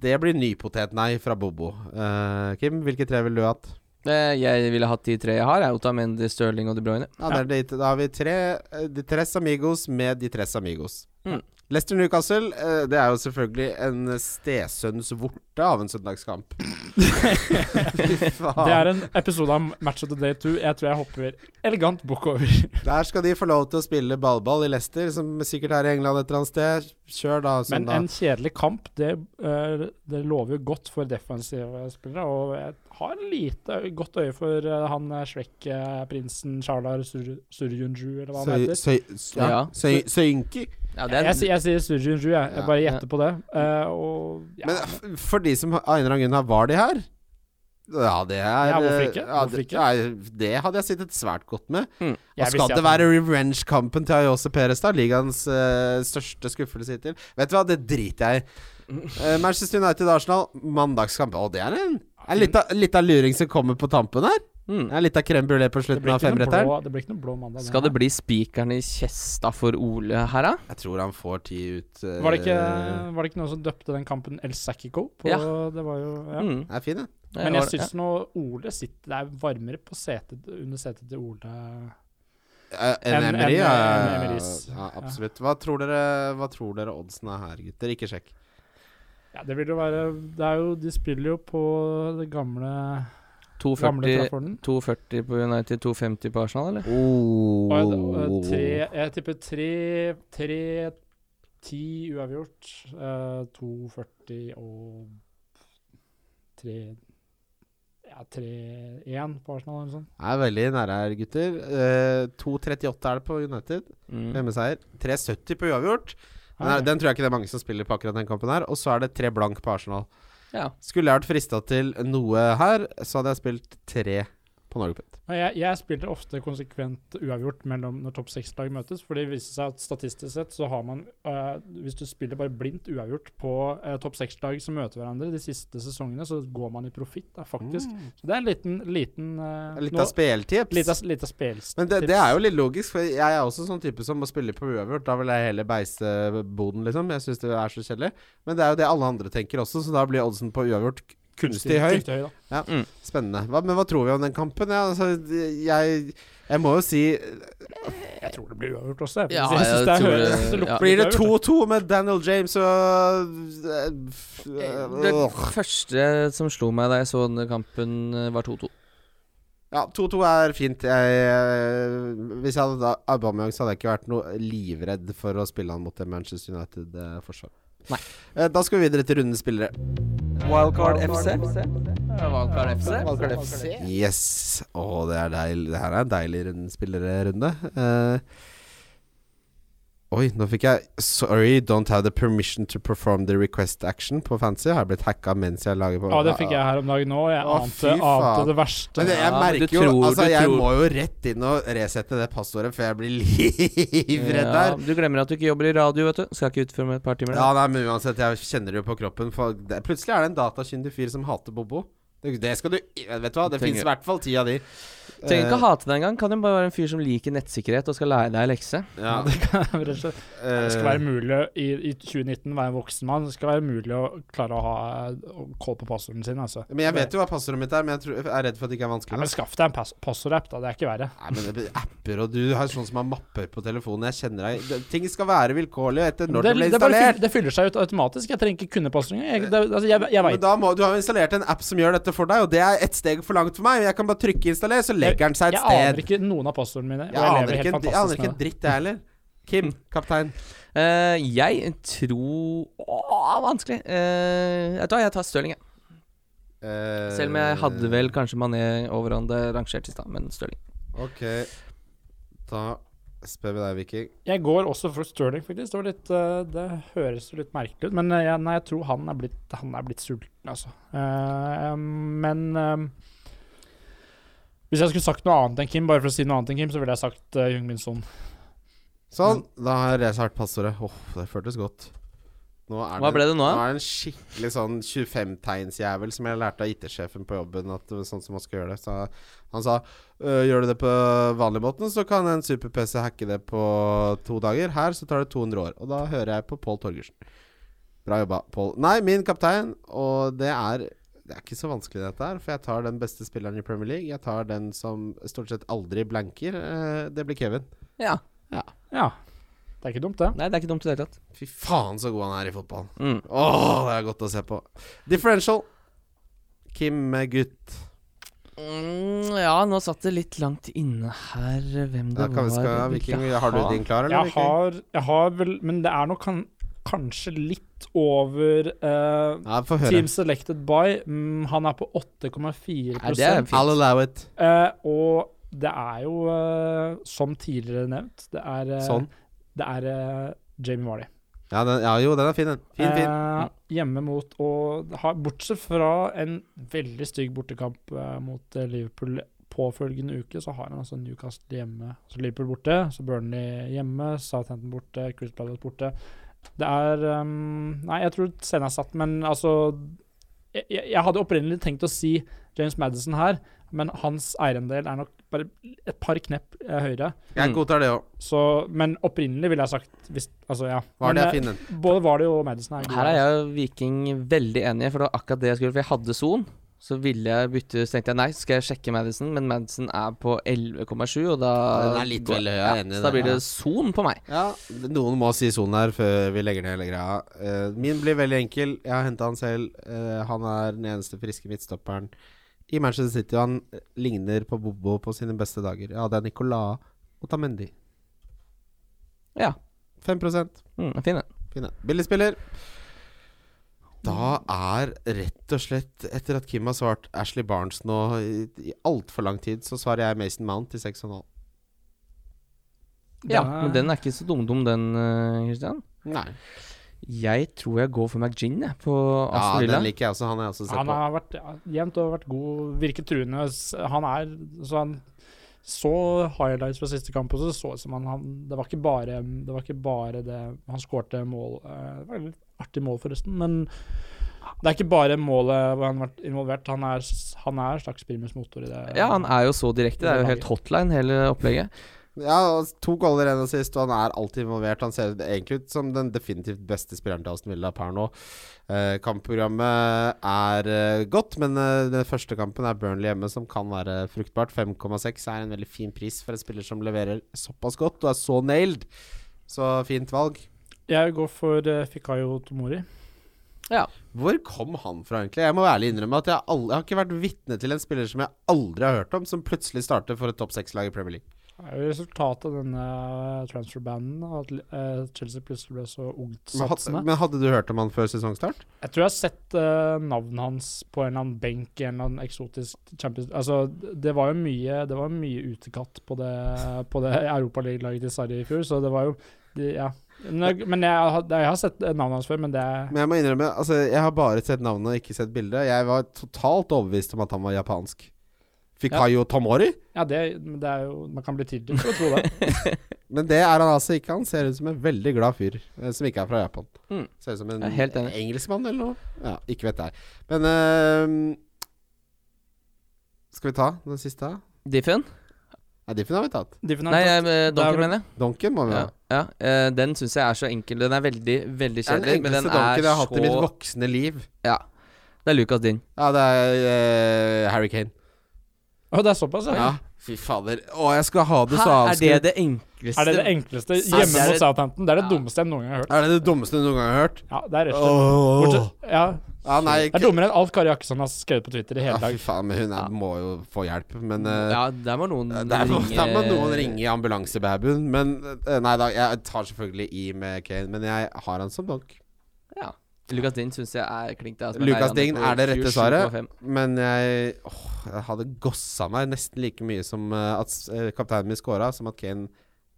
C: det blir nypotet-nei fra Bobo. Uh, Kim, hvilke tre ville du hatt?
B: Eh, Jeg ville hatt de tre jeg har. er Otamendi, Stirling og De Bruyne.
C: Ja, det er Da har vi tre eh, De Tres Amigos med De Tres Amigos.
B: Mm.
C: Leicester Newcastle, eh, det er jo selvfølgelig en stesønns vorte av en søndagskamp. Fy faen.
D: Det er en episode av Match of the Day 2 jeg tror jeg hopper elegant bukk over.
C: Der skal de få lov til å spille ballball i Leicester, som sikkert er i England et eller annet sted. Kjør, da.
D: Men en kjedelig kamp, det, eh, det lover jo godt for defensive spillere. Og jeg har lite godt øye for eh, han Shrek-prinsen Charlar Sur Surjunju, eller hva han heter.
C: Søy- søy- ja. Søy-
D: Jeg, jeg, sier- sier Surjunju, jeg. Jeg
C: Ja.
D: bare gjetter på det. Uh, og ja,
C: Men for de som av en eller annen grunn har var de her ja, det er
D: Ja, hvorfor ikke? Hvorfor
C: det-
D: ikke?
C: ja, det hadde jeg sittet svært godt med.
B: Mm.
C: Og skal det være revenge-kampen til Ayose Perestad? Ligaens uh, største skuffelse hittil? Vet du hva, det driter jeg i. Uh, Manchester United-Arsenal, mandagskamp. Å, det er en, en lita, lita luring som kommer på tampen her.
B: Mm.
C: Det er litt av crème brulé på slutten av femretteren.
D: blå, det blir ikke noe blå mandag.
B: Skal det bli spikeren i kjesta for Ole her, da?
C: Jeg tror han får ti ut. Uh,
D: var det, ikke, var det ikke noen som døpte den kampen El Sacico?
B: Ja.
D: Det var jo ja.
B: Mm.
C: Det er fin, det.
B: Det
D: Men jeg syns nå Ole sitter Det er varmere på setet under setet til Ole.
C: Enn En
D: En-
C: Emery, ja, ja, absolutt. Hva tror dere Hva tror dere oddsen er her, gutter? Ikke sjekk.
D: Ja, det vil jo være Det er jo De spiller jo på det Gamle
B: 240, 240 på United, 250 på Arsenal, eller?
C: Oh.
D: Og jeg, tre, jeg tipper tre, tre ti uavgjort. Uh, 2,40 og 3 Ja, 3-1 på Arsenal eller noe sånt.
C: Er veldig nære her, gutter. Eh, 2,38 er det på United.
B: Mm.
C: Hjemmeseier. 3,70 på uavgjort. Den, er, den tror jeg ikke det er mange som spiller på akkurat den kampen her. Og så er det tre blank på Arsenal.
B: Ja.
C: Skulle jeg vært frista til noe her, så hadde jeg spilt tre på Norgepet.
D: Jeg, jeg spiller ofte konsekvent uavgjort mellom når topp seks-lag møtes, for det viser seg at statistisk sett så har man uh, Hvis du spiller bare blindt uavgjort på uh, topp seks-lag som møter hverandre de siste sesongene, så går man i profitt, da, faktisk. Så det er en liten, liten uh,
C: Litt av speltips.
D: Litt av, litt av speltips.
C: Men det, det er jo litt logisk, for jeg er også sånn type som må spille på uavgjort. Da vil jeg heller beise boden, liksom. Jeg syns det er så kjedelig. Men det er jo det alle andre tenker også, så da blir oddsen på uavgjort kunstig høy.
D: Kunstig høy mm.
C: Spennende. Hva, men hva tror vi om den kampen? Ja, altså, jeg, jeg må jo si
D: Jeg tror det blir uavgjort også.
B: Ja,
D: jeg synes
B: jeg
D: det er høy-
B: det-
D: det
B: ja.
C: Blir det 2-2 med Daniel James og
B: Det
C: øh,
B: første som slo meg da jeg så denne kampen, eh, var 2-2.
C: Ja, 2-2 er fint. Jeg, eh, hvis jeg hadde Aubameyang, så hadde jeg ikke vært noe livredd for å spille han mot det Manchester United-forsvar.
B: Nei.
C: Da skal vi videre til rundens spillere.
A: Wildcard FC.
B: Wildcard FC.
A: Wildcard FC.
C: Yes. Å, det er deilig. Det her er en deilig rundens spillerrunde. Oi, nå fikk jeg Sorry, don't have the permission to perform the request action på Fancy. Har jeg blitt hacka mens jeg lager på
D: Ja, det fikk jeg her om dagen òg. Jeg
C: Å,
D: ante,
C: faen.
D: ante det verste.
C: Men det, jeg
B: Ja, men
C: merker jo
B: tror-
C: Altså,
B: du
C: jeg
B: tror-
C: må jo rett inn og resette det passordet før jeg blir livredd
B: Ja,
C: der.
B: du glemmer at du ikke jobber i radio, vet du. Skal ikke ut før om et par timer.
C: Ja, nei, men uansett, jeg kjenner det jo på kroppen. For det, plutselig er det en datakyndig fyr som hater Bobo. Det, det skal du Vet du hva, det
B: Trenger-
C: fins i hvert fall ti av de.
B: Trenger ikke
C: Eh,
B: å hate deg engang. Kan jo bare være en fyr som liker nettsikkerhet og skal lære deg lekse.
C: ja,
D: Det, kan,
C: eh,
D: det skal være mulig i, i 2019 være en voksen mann. Det skal være mulig å klare å ha kål på passordene sine. Altså.
C: Men jeg vet jo hva passordet mitt er, men jeg, tror, jeg er redd for at det ikke er
D: Ja,
C: vanskelig.
D: men. Skaff deg en pass passordapp, da. Det er ikke verre.
C: Nei, men det blir apper, og du har sånn som har mapper på telefonen. Jeg kjenner deg det, Ting skal være vilkårlig etter når
D: det,
C: det ble installert.
D: fyller, det fyller seg ut automatisk. Jeg trenger ikke kunne passordene. Jeg, det, altså, jeg, jeg
C: Men
D: veit
C: da må, du har installert en app som gjør dette for deg, og det er ett steg for langt for meg. Jeg kan bare trykke 'installer', så legger den seg et
D: Jeg aner ikke noen av passordene mine.
C: Jeg
D: jeg,
C: aner
D: lever
C: ikke,
D: helt
C: jeg aner ikke en dritt, jeg heller. Kim, kaptein.
B: Uh, jeg tror Åh, vanskelig. Uh, jeg tar, jeg tar Stirling, jeg.
C: Uh,
B: Selv om jeg hadde vel kanskje Mané over han det rangert i stad, men Stirling.
C: Ok, da spør vi deg, Viking.
D: Jeg går også for Stirling, faktisk. Det, var litt, eh, det høres jo litt merkelig ut, men jeg, nei, jeg tror han er blitt, han er blitt sulten, altså. Eh, men hvis jeg skulle sagt noe annet enn Kim, bare for å si noe annet enn Kim, så ville jeg sagt uh, Jung Min Son.
C: Sånn, da har jeg hardt passordet. Åh, det føltes godt. Nå er
B: Hva ble det nå, da?
C: Nå er det en skikkelig sånn 25-tegnsjævel som jeg lærte av IT-sjefen på jobben, at det sånn som man skal gjøre det. Så han sa «Øh, gjør du det på vanlig måten, så kan en super-PC hacke det på to dager. Her så tar det 200 år. Og da hører jeg på Pål Torgersen. Bra jobba, Pål. Nei, min kaptein, og det er det er ikke så vanskelig dette her, for jeg tar den beste spilleren i Premier League. Jeg tar den som stort sett aldri blanker. Eh, det blir Kevin.
B: Ja.
D: Ja. Det er ikke dumt, det.
B: Nei, det er ikke dumt i det hele tatt.
C: Fy faen så god han er i fotball.
B: Mm.
C: Åh, det er godt å se på. Differential. Kim med gutt.
B: Mm, ja, nå satt det litt langt inne her hvem det
C: Da kan vi
B: var
C: skal, Viking, har du din klar, eller?
D: Jeg har, jeg har vel Men det er nok kan, kanskje litt over
C: høre.
D: Team selected by. Mm, han er på 8,4
B: Nei, det er fint.
C: I'll allow it.
D: Uh, og det er jo, uh, som tidligere nevnt, det er,
C: Sånn.
D: det er Jamie Marley.
C: Ja, den, ja, jo, den er fin, den. Fin, fin.
D: Eh, hjemme mot og ha, Bortsett fra en veldig stygg bortekamp mot Liverpool påfølgende uke, så har han altså Newcastle hjemme. Så Liverpool borte, så Burnley hjemme, Southampton borte, Crystal Palace borte. Det er um, Nei, jeg tror scenen er satt, men altså jeg, jeg hadde opprinnelig tenkt å si James Madison her, men hans eierandel er nok bare et par knepp eh, høyere.
C: Jeg
B: Mm.
C: godtar det òg.
D: Men opprinnelig ville jeg sagt hvis, Altså, ja.
C: Var det
D: Men,
C: Både
D: var det jo og Madison er gode.
B: Her er jeg og Viking veldig enige, for det var akkurat det jeg skulle For jeg hadde Son. Så ville jeg bytte, så tenkte jeg nei, skal jeg sjekke Madison, men Madison er på 11,7, og da
C: Den er litt vel høy, jeg er enig i
B: Så da blir det. Son på meg.
C: Ja, noen må si son her før vi legger ned hele greia. Uh, min blir veldig enkel. Jeg har henta han selv. Uh, han er den eneste friske midtstopperen i Manchester City. Og han ligner på Bobo på sine beste dager. Ja, det er Nicolas Otamendi.
B: Ja.
C: 5
B: Mm, fin,
C: en. Billig spiller. Da er rett og slett, etter at Kim har svart Ashley Barnes nå i, i altfor lang tid, så svarer jeg Mason Mount til 6,5.
B: Ja,
D: Den
B: men den er ikke så dum-dum, den, Kristian. Christian.
C: Nei.
B: Jeg tror jeg går for McGinn, jeg, på
C: Ja,
B: Aston Villa.
C: den liker jeg også. Han har jeg også sett
D: Han
C: på.
D: har vært ja, jevnt over vært god, virket truende. Han er så han så highlights fra siste kamp, og så så ut som han, han Det var ikke bare Det var ikke bare det Han skårte mål eh, Det var litt artig mål, forresten, men det er ikke bare målet hvor han har vært involvert. Han er, han er en slags primus motor i det.
B: Ja, han er jo så direkte. Det er jo helt hotline, hele opplegget.
C: Ja, to goller ennå sist, og han er alltid involvert. Han ser egentlig ut som den definitivt beste spilleren til Aston Villa per nå. Eh, kampprogrammet er eh, godt, men eh, den første kampen er Burnley hjemme, som kan være fruktbart. 5,6 er en veldig fin pris for en spiller som leverer såpass godt og er så nailed. Så fint valg.
D: Jeg går for uh, Fikayo Tomori. Ja.
C: Hvor kom han fra, egentlig? Jeg må ærlig innrømme at jeg, aldri, jeg har ikke vært vitne til en spiller som jeg aldri har hørt om, som plutselig starter for et topp seks-lag i Premier League.
D: Det er jo resultatet av denne transferbanen, at eh, Chelsea plutselig ble så
C: ungt
D: ungtsatsende.
C: had, men hadde du hørt om han før sesongstart?
D: Jeg tror jeg har sett uh, navnet hans på en eller annen benk i en eller annen eksotisk Champions Altså, det var jo mye Det var mye utekatt på det På det Europaliga-laget til Sarri i fjor, så det var jo de, Ja. Men jeg, har- jeg har sett navnet hans før, men det er
C: Men jeg må innrømme, altså jeg har bare sett navnet og ikke sett bildet. Jeg var totalt overbevist om at han var japansk. Fikayo Tomori?
D: Ja, det, det er jo Man kan bli tilgitt å tro det.
C: Men det er han altså ikke. Han ser ut som en veldig glad fyr eh, som ikke er fra Japan.
B: Mm.
C: Ser ut som en
B: Jeg helt enig.
C: engelskmann eller noe. Ja, ikke vet jeg. Men uh, Skal vi ta den siste?
B: Diffen?
C: Nei, Diffen har vi tatt.
D: Diffen har
B: Nei,
D: tatt.
B: jeg,
D: er
B: Donker,
D: vel-
B: mener jeg.
C: Donken må vi ha.
B: ja. eh, den syns jeg er så enkel. Den er veldig, veldig
C: Det er den
B: kjedelig, men den
C: enkleste donken
B: er
C: jeg har hatt i mitt
B: så
C: voksne liv.
B: Ja. Det er Lucas din.
C: Ja, det er eh, Harry Kane.
D: Å, det er såpass, ja.
C: Ja, fy fader. Å, jeg skal ha det så
B: Hæ, er det
C: avskrevet.
B: det enkleste?
D: Er det det enkleste hjemme
B: det er
D: mot
B: det-
D: Southampton? Det er det
B: Ja.
D: dummeste jeg noen gang har hørt.
C: Er det det dummeste du noen gang har hørt?
D: Ja, det er rett og slett. Bortsett, ja,
C: Ja, nei,
D: Det er dummere enn alt Kari Jakkesson har skrevet på Twitter i
C: Ja,
D: hele
C: fy
D: dag.
C: faen, men hun er,
B: Ja.
C: må jo få hjelp. Men uh,
B: Ja, der må noen
C: der, må,
B: ringe
C: der må noen ringe i ambulansebabyen. Men uh, Nei da, jeg tar selvfølgelig i med Kane, men jeg har han som donk.
B: Ja. Lucas Ding syns jeg er klink. til. altså,
C: Lucas
B: Ding
C: er det rette svaret. Men jeg, åh, jeg hadde gossa meg nesten like mye som eh, at eh, kapteinen min scora, som at Kane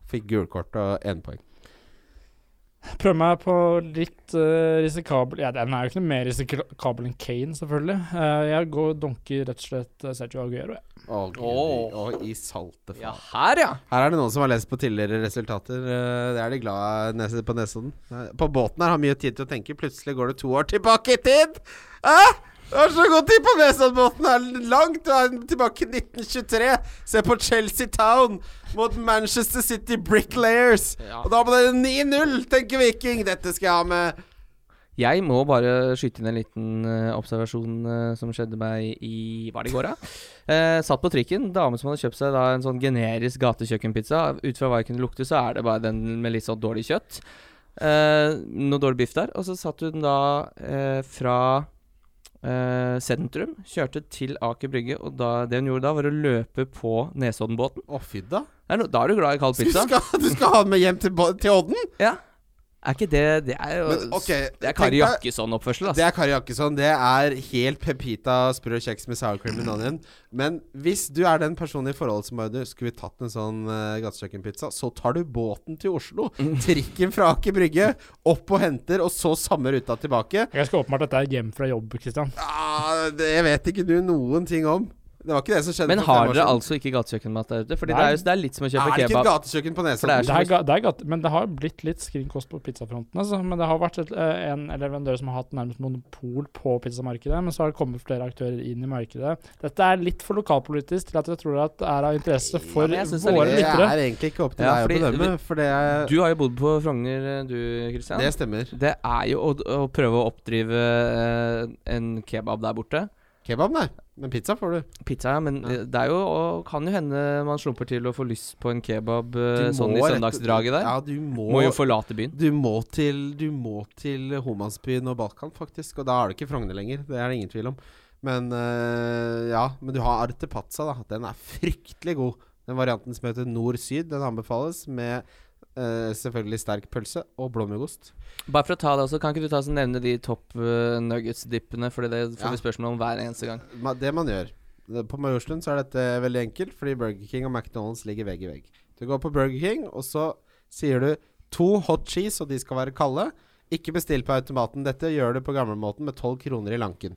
C: fikk gulkort og énpoeng.
D: Prøv meg på litt uh, risikabel Ja, den er jo ikke noe mer risikabel enn Kane, selvfølgelig. Uh, jeg går donker rett og slett uh, Sergio Aguero. jeg.
C: Ja.
B: Oh,
C: oh. i salte
B: Ja, her, ja!
C: Her er det noen som har lest på tidligere resultater. Uh, Det er de glad på Nesodden. Eh, På båten her har mye tid til å tenke. Plutselig går det to år tilbake i tid! Hæ? Det var så god tid på Nesoddenbåten! Det er langt tilbake i 1923. Se på Chelsea Town mot Manchester City Bricklayers.
B: Ja.
C: Og da ble det 9-0, tenker Viking. Dette skal jeg ha med.
B: Jeg må bare skyte inn en liten uh, observasjon uh, som skjedde meg i Var det i går, da? Uh, satt på trikken. Dame som hadde kjøpt seg da en sånn generisk gatekjøkkenpizza. Ut fra hva jeg kunne lukte, så er det bare den med litt sånn dårlig kjøtt. Noe dårlig biff der. Og så satt hun da fra eh, sentrum, kjørte til Aker Brygge, og da, det hun gjorde da, var å løpe på Nesoddenbåten.
C: Å, fy da.
B: Det er no, da er du glad i kald
C: Du
B: pizza?
C: skal, du skal ha den med hjem til, bo- til Odden?
B: Ja. Er ikke det Det er jo
C: Men, okay,
B: Det er Kari Jakkesson-oppførsel,
C: Det er Kari Jakkesson. Det er helt pepita sprø kjeks med sour cream and onion. Men hvis du er den personen i forholdet som bare du, Skulle vi tatt en sånn uh, gatekjøkkenpizza, så tar du båten til Oslo.
B: Mm.
C: Trikken fra Aker Brygge, opp og henter, og så samme ruta tilbake.
D: Jeg skal åpenbart at dette er hjem fra jobb, Kristian.
C: Ah, det vet ikke du noen ting om. Det var ikke det som skjedde
B: Men har dere altså ikke gatekjøkkenmat der ute? Fordi det er, jo, det er litt som å
C: Er
B: kjøpe
C: det ikke et
B: kebab.
C: gatekjøkken på
B: Nesodden? det er
D: Det er, ga- det er gatt, men det har blitt litt skrinkost på pizzafronten. Altså. Men det har vært et, eh, en leverandør som har hatt nærmest monopol på pizzamarkedet. Men så har det kommet flere aktører inn i markedet. Dette er litt for lokalpolitisk til at jeg tror at det er av interesse for
B: er
D: våre
B: lyttere.
C: Det er egentlig ikke opp til
B: Ja,
C: deg å bedømme, for det er
B: Du har jo bodd på Frogner, du Kristian.
C: Det stemmer.
B: Det er jo å, å prøve å oppdrive eh, en kebab der borte.
C: Kebab, nei. Men pizza får du.
B: Pizza, ja, men
C: Ja.
B: det er jo og Kan jo hende man slumper til å få lyst på en kebab eh, sånn i søndagsdraget der.
C: Ja, du må,
B: Må jo forlate byen.
C: Du må til, du må til Homansbyen og Balkan, faktisk. Og da er det ikke Frogner lenger. Det er det ingen tvil om. Men øh, ja, men du har Arte Pazza, da. Den er fryktelig god. Den varianten som heter nord-syd, den anbefales med øh, selvfølgelig sterk pølse og blåmuggost.
B: Bare for å ta det også, Kan ikke du ta og nevne de topp uh, nuggets-dippene? Fordi det får
C: Ja.
B: vi spørsmål om hver eneste gang.
C: Ma- Det man gjør På Majorstuen så er dette veldig enkelt, fordi Burger King og McDonald's ligger vegg i vegg. Du går på Burger King, og så sier du to hot cheese, og de skal være kalde. Ikke bestill på automaten. Dette gjør du på gamlemåten med 12 kroner i lanken.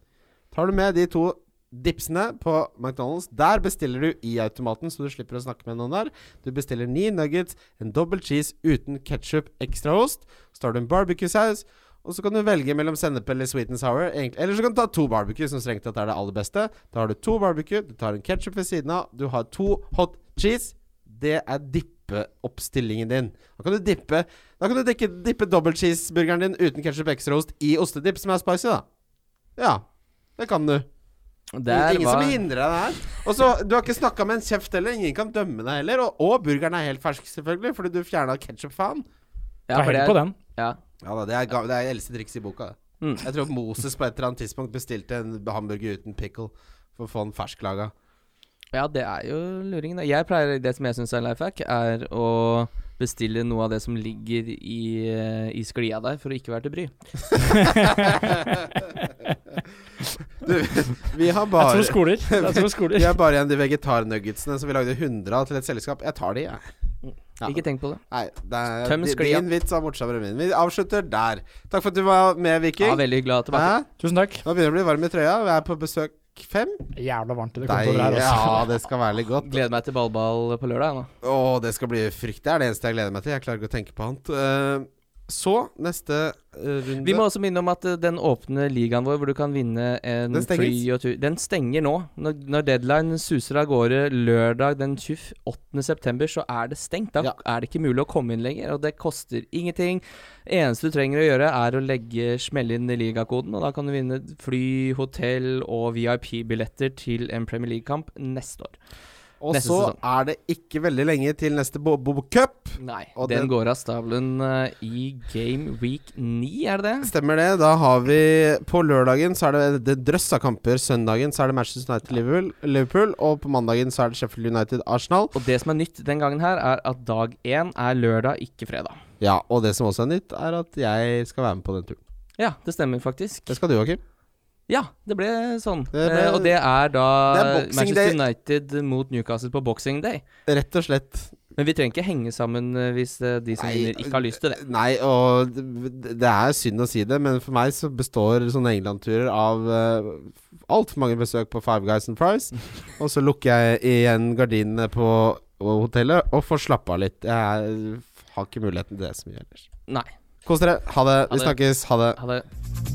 C: Tar du med de to dipsene på McDonald's, der bestiller du i automaten, så du slipper å snakke med noen der. Du bestiller ni nuggets, en dobbel cheese uten ketsjup, ekstraost. Så tar du en barbecue-saus. Og så kan du velge mellom sennep eller sweet and sour. Eller så kan du ta to barbecue, som strengt tatt er det aller beste. Da har du to barbecue, du tar en ketsjup ved siden av, du har to hot cheese. Det er dippeoppstillingen din. Da kan du dippe Da kan du dikke, dippe dobbel cheeseburgeren din uten ketsjup ekstraost i ostedipp, som er spicy, da. Ja, det kan du.
B: Der
C: Ingen
B: var
C: som hindrer deg der. Og så, Du har ikke snakka med en kjeft heller. Ingen kan dømme deg heller. Og, og burgeren er helt fersk, selvfølgelig, fordi du fjerna ketsjup-faen.
B: ja, det
D: er på
B: er,
D: den.
B: ja.
C: Ja da, det er, det er eldste triks i boka.
B: Mm.
C: Jeg tror Moses på et eller annet tidspunkt bestilte en hamburger uten pickle for å få den fersklaga.
B: ja, det er jo luringen. Jeg pleier Det som jeg syns er life hack, er å bestille noe av det som ligger i, eh, i sklia der, for å ikke være til bry.
C: Du, vi har
D: Jeg
C: bare
D: tror skoler. Jeg tror skoler.
C: Vi har bare igjen de vegetarnuggetsene som vi lagde 100 av til et selskap. Jeg tar de, jeg. Ja.
B: Ikke tenk på det.
C: Nei, det er,
B: Tøm sklia.
C: din vits var morsommere enn min. Vi avslutter der. Takk for at du var med,
B: Ja,
C: Viking.
B: veldig glad tilbake.
C: Hæ?
D: Tusen takk.
C: Nå begynner det å bli varm i trøya. Vi er på besøk fem.
D: Jævla varmt i det kontoret her også.
C: Ja, det skal være litt godt.
B: Gleder meg til ballball på lørdag. nå
C: Å, det skal bli frykt. Det er det eneste jeg gleder meg til. Jeg klarer ikke å tenke på annet. Eh, Så neste eh, runde
B: Vi må også minne om at eh, den åpne ligaen vår, hvor du kan vinne en
C: Den
B: free og tur Den stenger nå. Når, når deadline suser av gårde lørdag den 28. september, så er det stengt. Da
C: Ja.
B: er det ikke mulig å komme inn lenger, og det koster ingenting. Eneste du trenger å gjøre, er å legge smelle inn ligakoden, og da kan du vinne fly, hotell og VIP-billetter til en Premier League-kamp neste år.
C: Og så er det ikke veldig lenge til neste Bobo Cup.
B: Nei, den
C: den-
B: går av stabelen uh, i game week 9, er det det?
C: Stemmer det. Da har vi På lørdagen så er det, det drøss av kamper. Søndagen så er det Manchester United Liverpool, Liverpool. Og på mandagen så er det Sheffield United Arsenal.
B: Og det som er nytt den gangen her, er at dag én er lørdag, ikke fredag.
C: Ja, og det som også er nytt, er at jeg skal være med på den turen.
B: Ja, det stemmer faktisk.
C: Det skal du, Joakim.
B: Ja, det ble sånn.
C: Det ble-
B: eh, og det er da
C: Det er
B: Manchester
C: Day.
B: United mot Newcastle på Boxing Day.
C: Rett og slett.
B: Men vi trenger ikke henge sammen eh, hvis eh, de som
C: Nei,
B: vinner, ikke har lyst til det.
C: Nei, og det, er synd å si det, men for meg så består sånne England-turer av uh, altfor mange besøk på Five Guys and Price. og så lukker jeg igjen gardinene på hotellet og får slappe av litt. Jeg har ikke muligheten til det så mye ellers.
B: Nei.
C: Kos dere. Ha det.
B: Ha
C: Vi
B: det.
C: snakkes. Ha det.
B: Ha det.